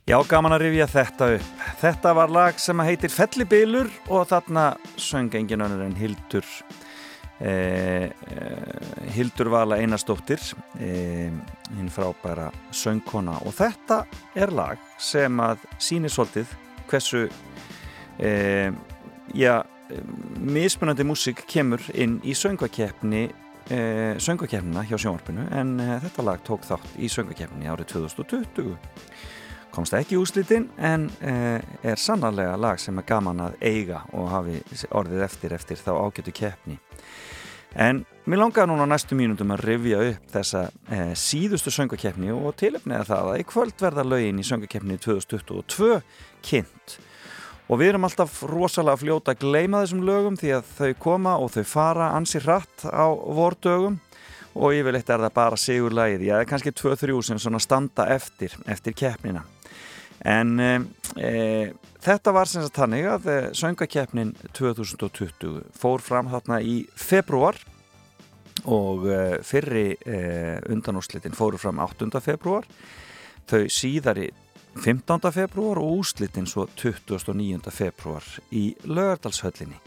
Já, gaman að rifja þetta upp. Þetta var lag sem heitir Fellibilur og þarna söng engin önnur en Hildur eh, eh Hildur Vala Einarstóttir eh, hinn frábæra söngkona og þetta er lag sem að síni svolítið hversu eh, já, mismunandi músik kemur inn í söngvakeppni eh, söngvakeppnina hjá sjónvarpinu en eh, þetta lag tók þátt í söngvakeppni árið 2020 komst ekki í úslitin en uh, er sannarlega lag sem er gaman að eiga og hafi orðið eftir eftir þá ágætu keppni. En mér langaði núna á næstu mínútum að rifja upp þessa uh, síðustu söngakeppni og tilöfniða það að í kvöld verða lögin í söngakeppni 2022 kynnt. Og við erum alltaf rosalega fljóta að gleyma þessum lögum því að þau koma og þau fara ansi hratt á vordögum. Og yfirleitt er það bara sigurlægið, já, kannski 2-3 sem svona standa eftir, eftir keppnina. En e, þetta var sem sagt þannig að e, söngakeppnin 2020 fór fram þarna í februar og fyrri e, undanúslitin fóru fram 8. februar, þau síðari 15. februar og úslitin svo 29. februar í lögardalshöllinni.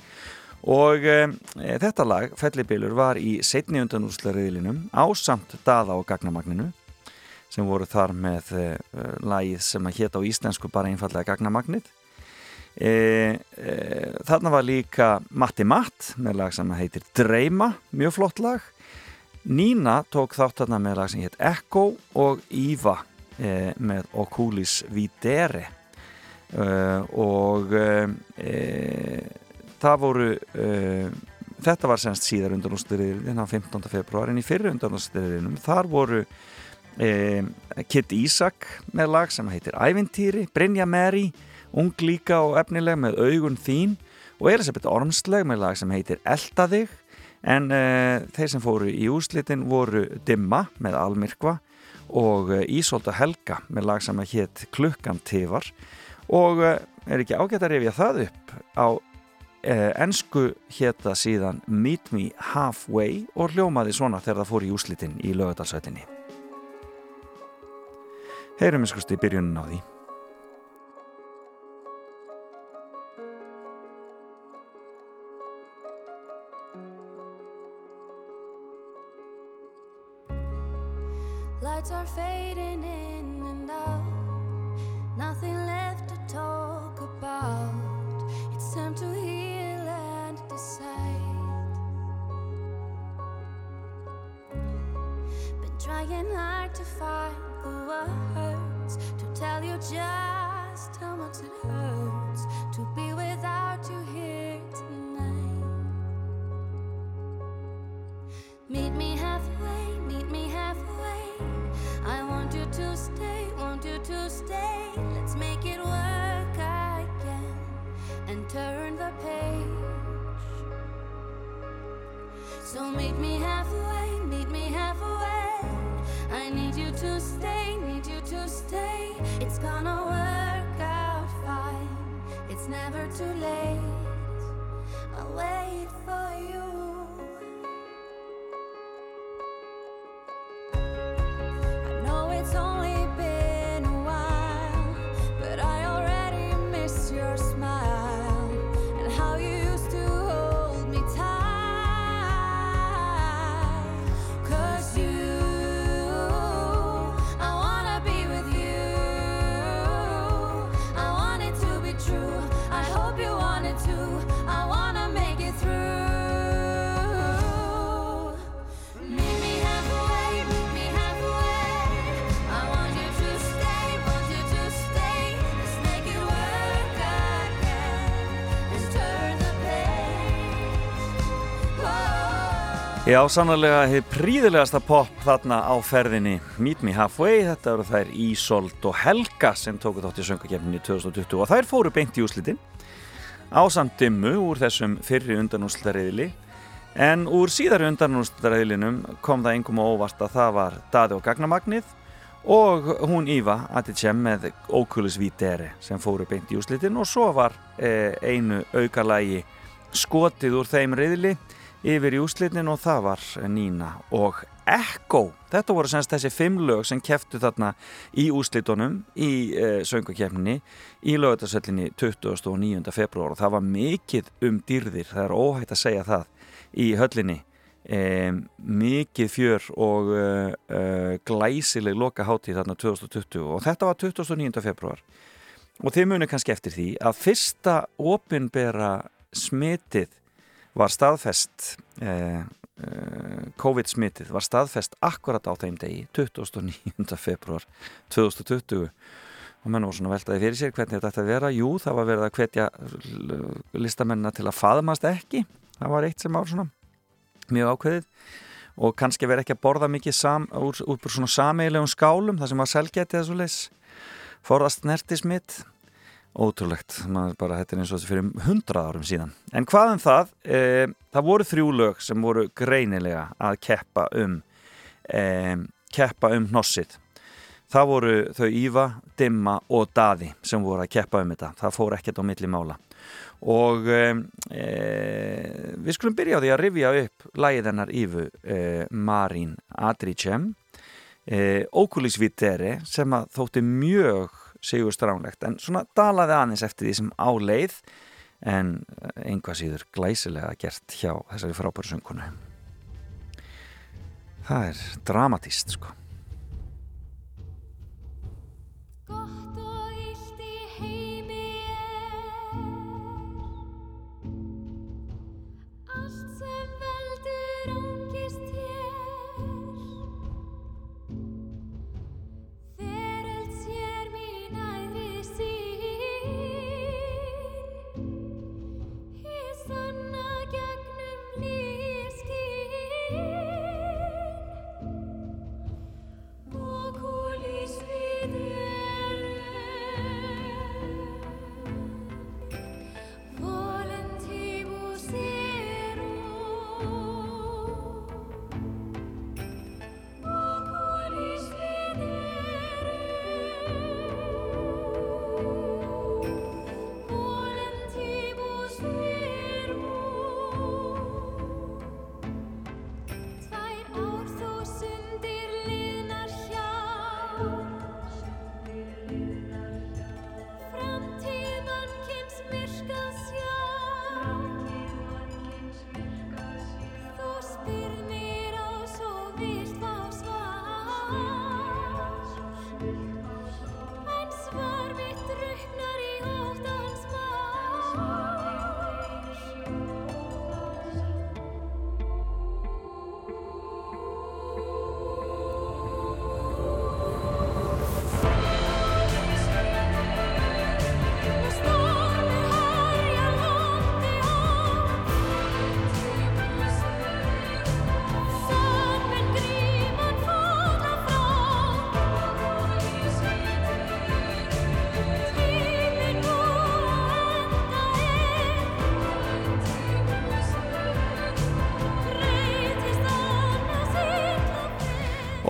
Og e, þetta lag, Fellibilur, var í setni undanúslariðilinum á samt daða og gagnamagninu sem voru þar með e, lagið sem að hétta á íslensku bara einfallega gagnamagnið. E, þarna var líka Matti Matt með lag sem heitir Dreima, mjög flott lag. Nína tók þátt þarna með lag sem heit Echo og Íva með Okulis Videre og það voru þetta var semst síðar undanúsliðin á 15. februar en í fyrri undanúsliðinum þar voru uh, Kit Ísak með lag sem heitir Ævintýri, Brynja Meri ung líka og efnileg með augun þín og Elisabeth Ormsleg með lag sem heitir Elda þig en uh, þeir sem fóru í úslitin voru Dimma með Almirkva og Ísolda Helga með lag sem heit Klukkan Tifar og er ekki ágætt að rifja það upp á eh, ensku hétta síðan Meet Me Halfway og hljómaði svona þegar það fór í úslitin í lögadalsveitinni. Heyrum við skusti í byrjunin á því. Tell you just how much it hurts to be without you here tonight. Meet me halfway, meet me halfway. I want you to stay, want you to stay. Let's make it work again and turn the page. So meet me halfway, meet me halfway. I need you to stay, need you to stay. It's gonna work out fine. It's never too late. I'll wait for you. I know it's only Já, sannlega hefur príðilegasta pop þarna á ferðinni. Meet Me Halfway, þetta eru þær Ísolt og Helga sem tóku þátt í söngakefninni 2020 og þær fóru beint í úslitin á samt dimmu úr þessum fyrri undanúslitariðili en úr síðari undanúslitariðilinum kom það engum á óvart að það var Daði og Gagnamagnið og hún Íva Attichem með Oculus Videre sem fóru beint í úslitin og svo var eh, einu aukalægi skotið úr þeim riðili yfir í úslitin og það var Nína og Echo þetta voru semst þessi fimm lög sem keftu þarna í úslitunum í e, söngakefninni í lögutarsöllinni 29. februar og það var mikið um dýrðir það er óhægt að segja það í höllinni e, mikið fjör og e, glæsileg loka hátíð þarna 2020 og þetta var 29. februar og þið munið kannski eftir því að fyrsta opinbera smitið var staðfest eh, eh, COVID-smitið var staðfest akkurat á þeim degi 29. februar 2020 og menn voru svona veltaði fyrir sér hvernig þetta ætti að vera. Jú, það var verið að hvetja listamennina til að faðmast ekki. Það var eitt sem var svona mjög ákveðið. Og kannski verið ekki að borða mikið sam, úr, úr svona sameigilegum skálum það sem var selgætið eða svo leis forðast nertismitt ótrúlegt, maður bara þetta er eins og þessi fyrir hundrað árum síðan. En hvað um það, e, það voru þrjú lög sem voru greinilega að keppa um e, keppa um hnossið. Það voru þau Íva, Dimma og Daði sem voru að keppa um þetta. Það fór ekkert á milli mála. Og e, við skulum byrja á því að rifja upp lægið hennar Ívu Marín Adricem Oculis Vitere sem að þótti mjög sigur stránlegt en svona dalaði aðeins eftir því sem áleið en einhvað síður glæsilega gert hjá þessari frábæru söngkonu. Það er dramatíst sko. Gott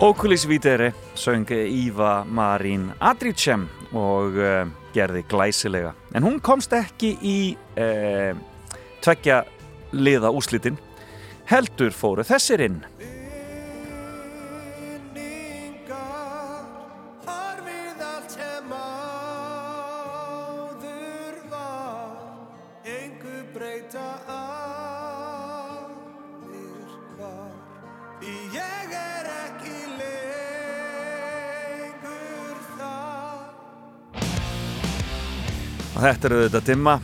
Oculis Vitere söng Íva Marín Adricem og uh, gerði glæsilega. En hún komst ekki í uh, tveggja liða úslitin heldur fóru þessir inn þetta eru þetta dimma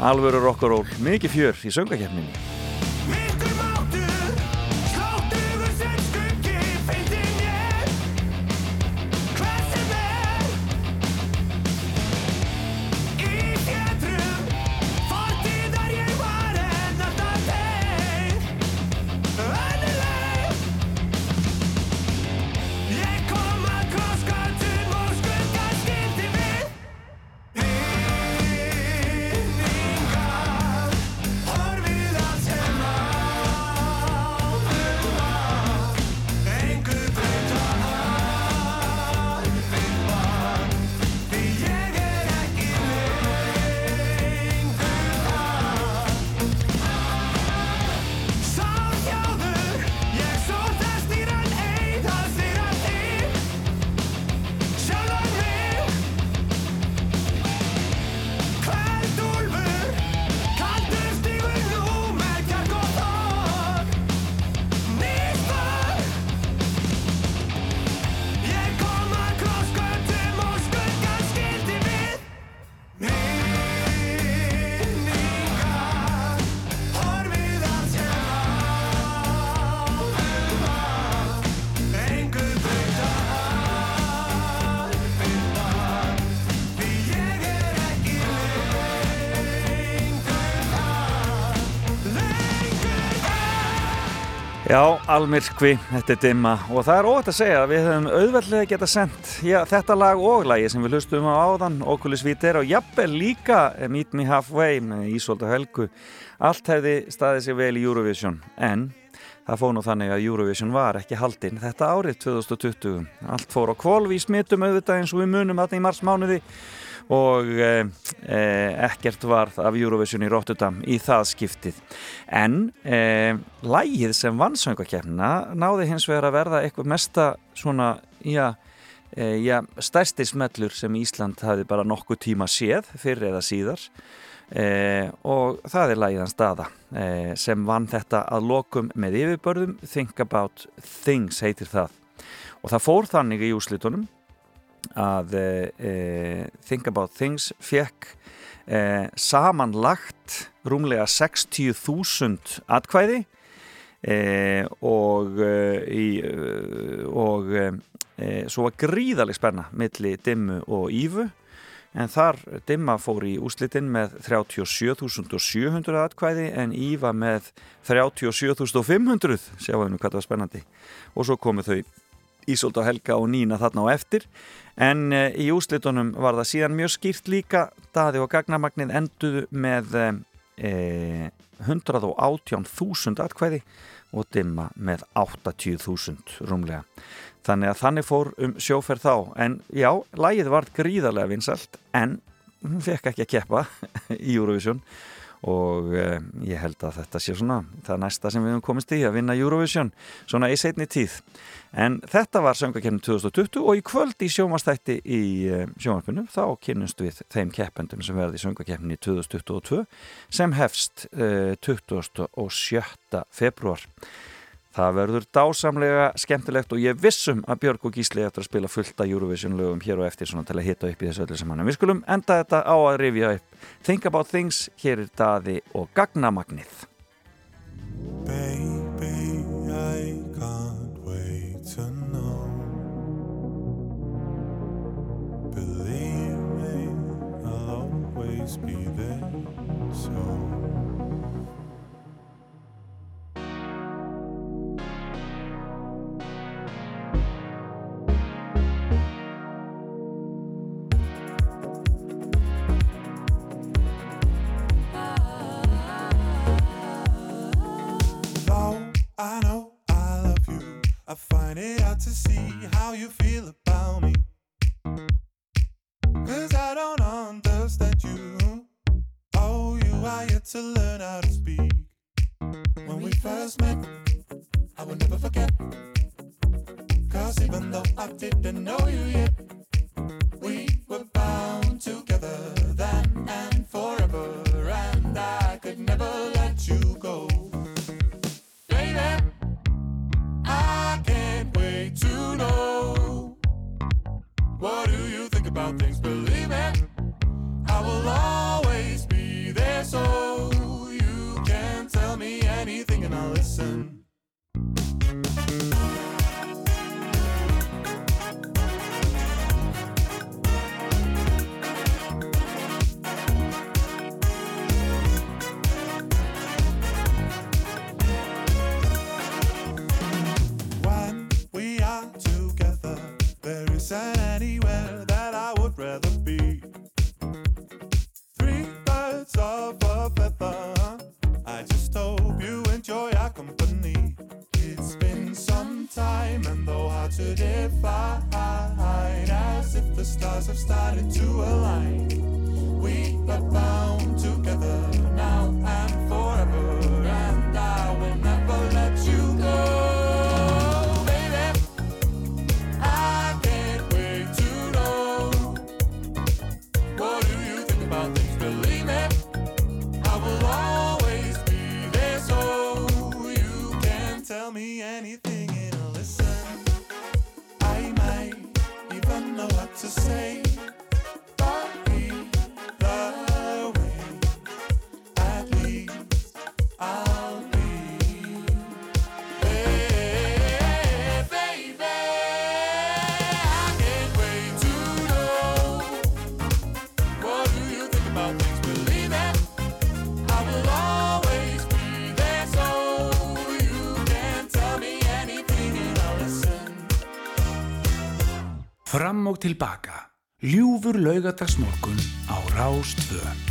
alvöru rockaról, mikið fjör í söngakefninni Já, almyrkvi, þetta er dimma og það er óvægt að segja að við höfum auðveldlega geta sendt já, þetta lag og lagi sem við hlustum á áðan, Oculus Viter og jafnvel líka Meet Me Halfway með Ísolt og Helgu. Allt hefði staðið sig vel í Eurovision en það fóð nú þannig að Eurovision var ekki haldinn þetta árið 2020. Allt fór á kvolv í smittum auðvitað eins og við munum þarna í marsmánuði og eh, eh, ekkert varð af Eurovision í Rotterdam í það skiptið. En eh, lægið sem vann söngakefnina náði hins vegar að verða eitthvað mesta svona, já, eh, já, stærsti smellur sem Ísland hafi bara nokkuð tíma séð fyrir eða síðar. Eh, og það er lægið hans staða eh, sem vann þetta að lokum með yfirbörðum Think About Things heitir það. Og það fór þannig í úslitunum að e, Think About Things fekk e, samanlagt rúmlega 60.000 atkvæði e, og, í, og svo var gríðaleg spenna milli Dimmu og Ífu en þar Dimma fór í úslitin með 37.700 atkvæði en Íva með 37.500 sjáum við hvað það var spennandi. Og svo komu þau Ísolt og Helga og Nína þarna á eftir en e, í úslitunum var það síðan mjög skýrt líka. Daði og Gagnamagnið enduðu með e, 118.000 atkvæði og Dimma með 80.000 rúmlega. Þannig að þannig fór um sjóferð þá. En já, lægið var gríðarlega vinsalt en hún fekk ekki að keppa í Eurovision og eh, ég held að þetta sé svona það næsta sem við hefum komist í að vinna Eurovision svona í setni tíð en þetta var söngakefni 2020 og í kvöld í sjómanstætti í eh, sjómanpunum þá kynnumst við þeim keppendum sem verði í söngakefni 2022 sem hefst eh, 27. februar Það verður dásamlega skemmtilegt og ég vissum að Björg og Gísli eftir að spila fullt af Eurovision lögum hér og eftir svona til að hitta upp í þessu öllu saman. En við skulum enda þetta á að rifja upp Think About Things, hér er Daði og Gagnamagnið. Baby, I can't wait to know. Believe me, I'll always be there. So. I know I love you, I find it hard to see how you feel about me. Cause I don't understand you. Oh, you are yet to learn how to speak. When we first met, I will never forget. Cause even though I didn't know you yet, we were bound together then and forever. And I could never to know. What do you think about things? Believe me, I will always be there so you can tell me anything and I'll listen. Time, and though hard to define, as if the stars have started to align. We are bound together now and og tilbaka. Ljúfur laugadagsmorgun á Rástvö.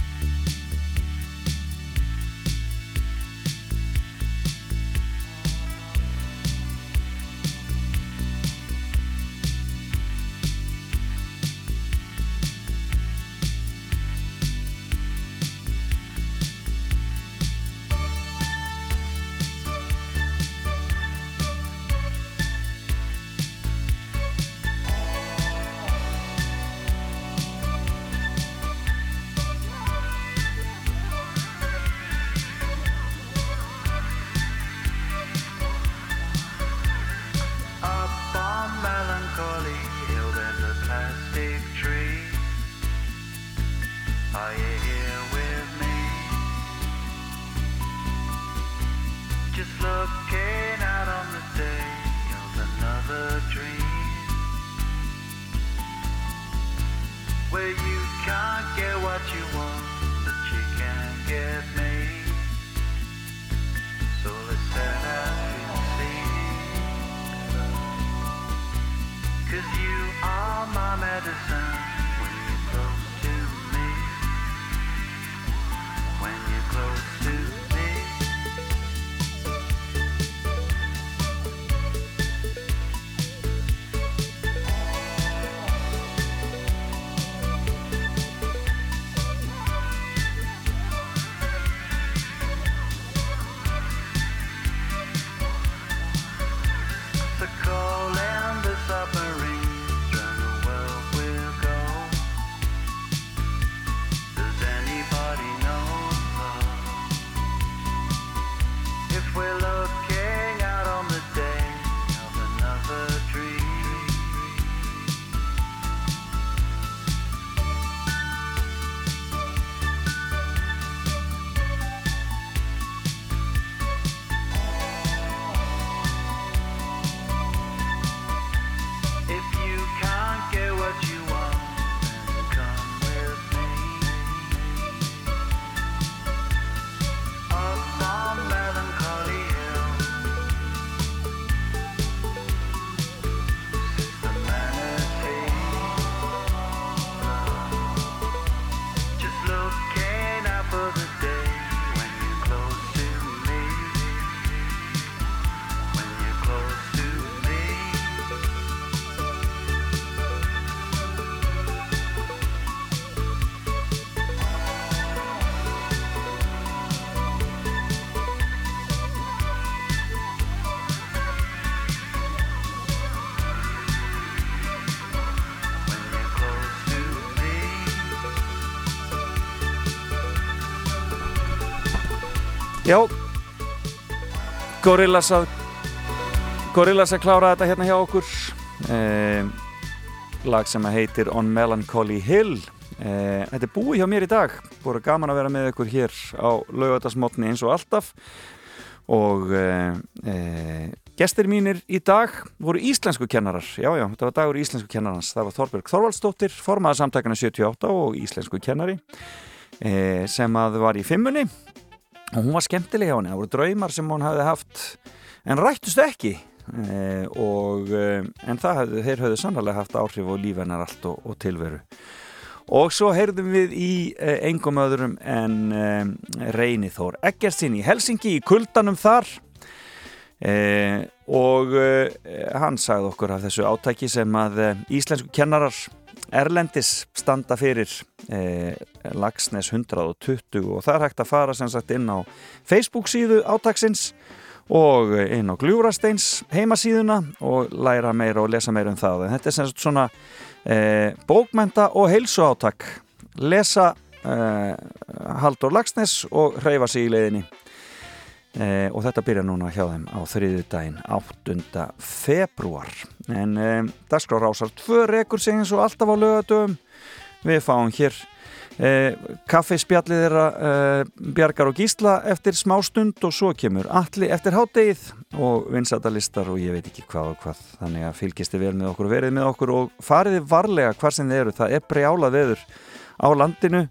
Gorillaz að Gorillaz að klára þetta hérna hjá okkur. Eh, lag sem að heitir On Melancholy Hill. Eh, Þetta er búið hjá mér í dag. Búið gaman að vera með ykkur hér á laugatasmotni eins og alltaf. Og eh, gestir mínir í dag voru íslensku kennarar. Já já, þetta var dagur íslensku kennarans. Það var Þorbjörg Þorvaldsdóttir, formaða samtakana 78 og íslensku kennari eh, sem að var í fimmunni og hún var skemmtileg hjá henni, það voru draumar sem hún hafði haft en rættust ekki. E, og e, en það hafði, þeir höfðu sannlega haft áhrif á líf hennar allt og, og tilveru. Og svo heyrðum við í e, engum öðrum en e, Reyni Þór Eggertsin í Helsingi í kuldanum þar. E, og e, hann sagði okkur af þessu átæki sem að íslensku kennarar Erlendis standa fyrir eh, Lagsnes 120 og það er hægt að fara sem sagt inn á Facebook síðu átaksins og inn á Gljúrasteins heimasíðuna og læra meira og lesa meira um það. En þetta er sem sagt svona eh, bókmenta og heilsu átak. Lesa eh, Haldur Lagsnes og hreyfa sig í leiðinni. Eh, og þetta byrja núna hjá þeim á þriðu daginn 8. februar en eh, Dagskrá Rásar 2 rekur sig eins og alltaf á lögadöfum við fáum hér eh, kaffispjallið þeirra eh, Bjargar og Gísla eftir smá stund og svo kemur allir eftir háttegið og vinsætalistar og ég veit ekki hvað og hvað. Þannig að fylgist þið vel með okkur og verið með okkur og fariði varlega hvar sem þið eru. Það er brjála veður á landinu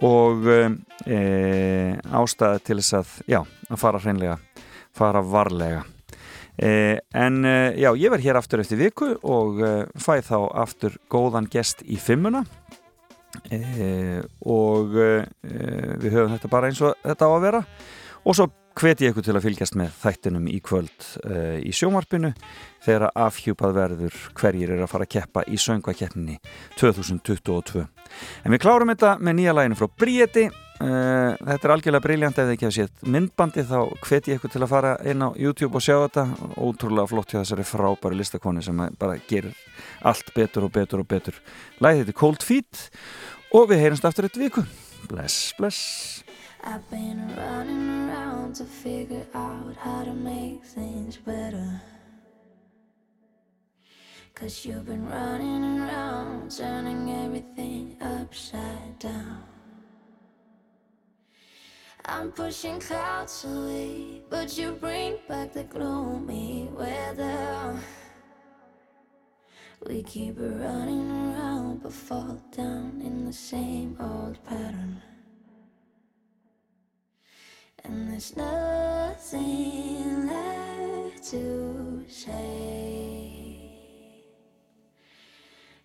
og e, ástæði til þess að, já, að fara hreinlega, fara varlega. Eh, en eh, já, ég verð hér aftur eftir viku og eh, fæ þá aftur góðan gest í fimmuna eh, og eh, við höfum þetta bara eins og þetta á að vera og svo hveti ég ykkur til að fylgjast með þættinum í kvöld uh, í sjómarpinu þegar afhjúpað verður hverjir er að fara að keppa í söngvakeppninni 2022. En við klárum þetta með nýja læginu frá Bríeti uh, þetta er algjörlega briljant ef þið ekki hafa sétt myndbandi þá hveti ég ykkur til að fara inn á YouTube og sjá þetta ótrúlega flott hjá þessari frábæri listakoni sem bara gerir allt betur og betur og betur. Lægið þetta er Cold Feet og við heyrumst aftur eitt viku. Bless, bless. Around to figure out how to make things better. Cause you've been running around, turning everything upside down. I'm pushing clouds away, but you bring back the gloomy weather. We keep running around, but fall down in the same old pattern. And there's nothing left to say.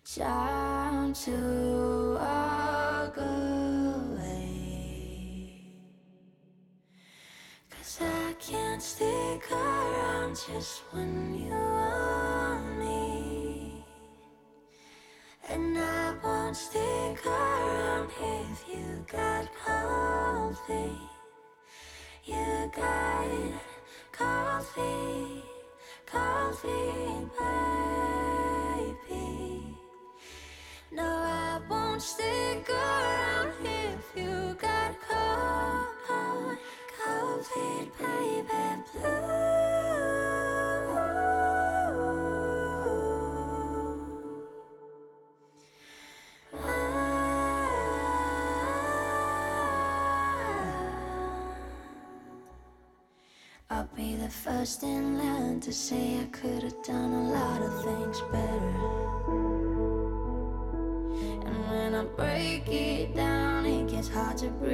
Time to walk away. Cause I can't stick around just when you want me. And I won't stick around if you got feet. You got coffee, coffee, baby. No, I won't stick around if you got cold, cold feet, baby, blue. The first in line to say I could have done a lot of things better. And when I break it down, it gets hard to breathe.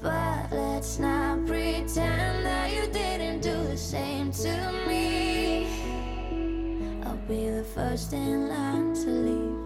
But let's not pretend that you didn't do the same to me. I'll be the first in line to leave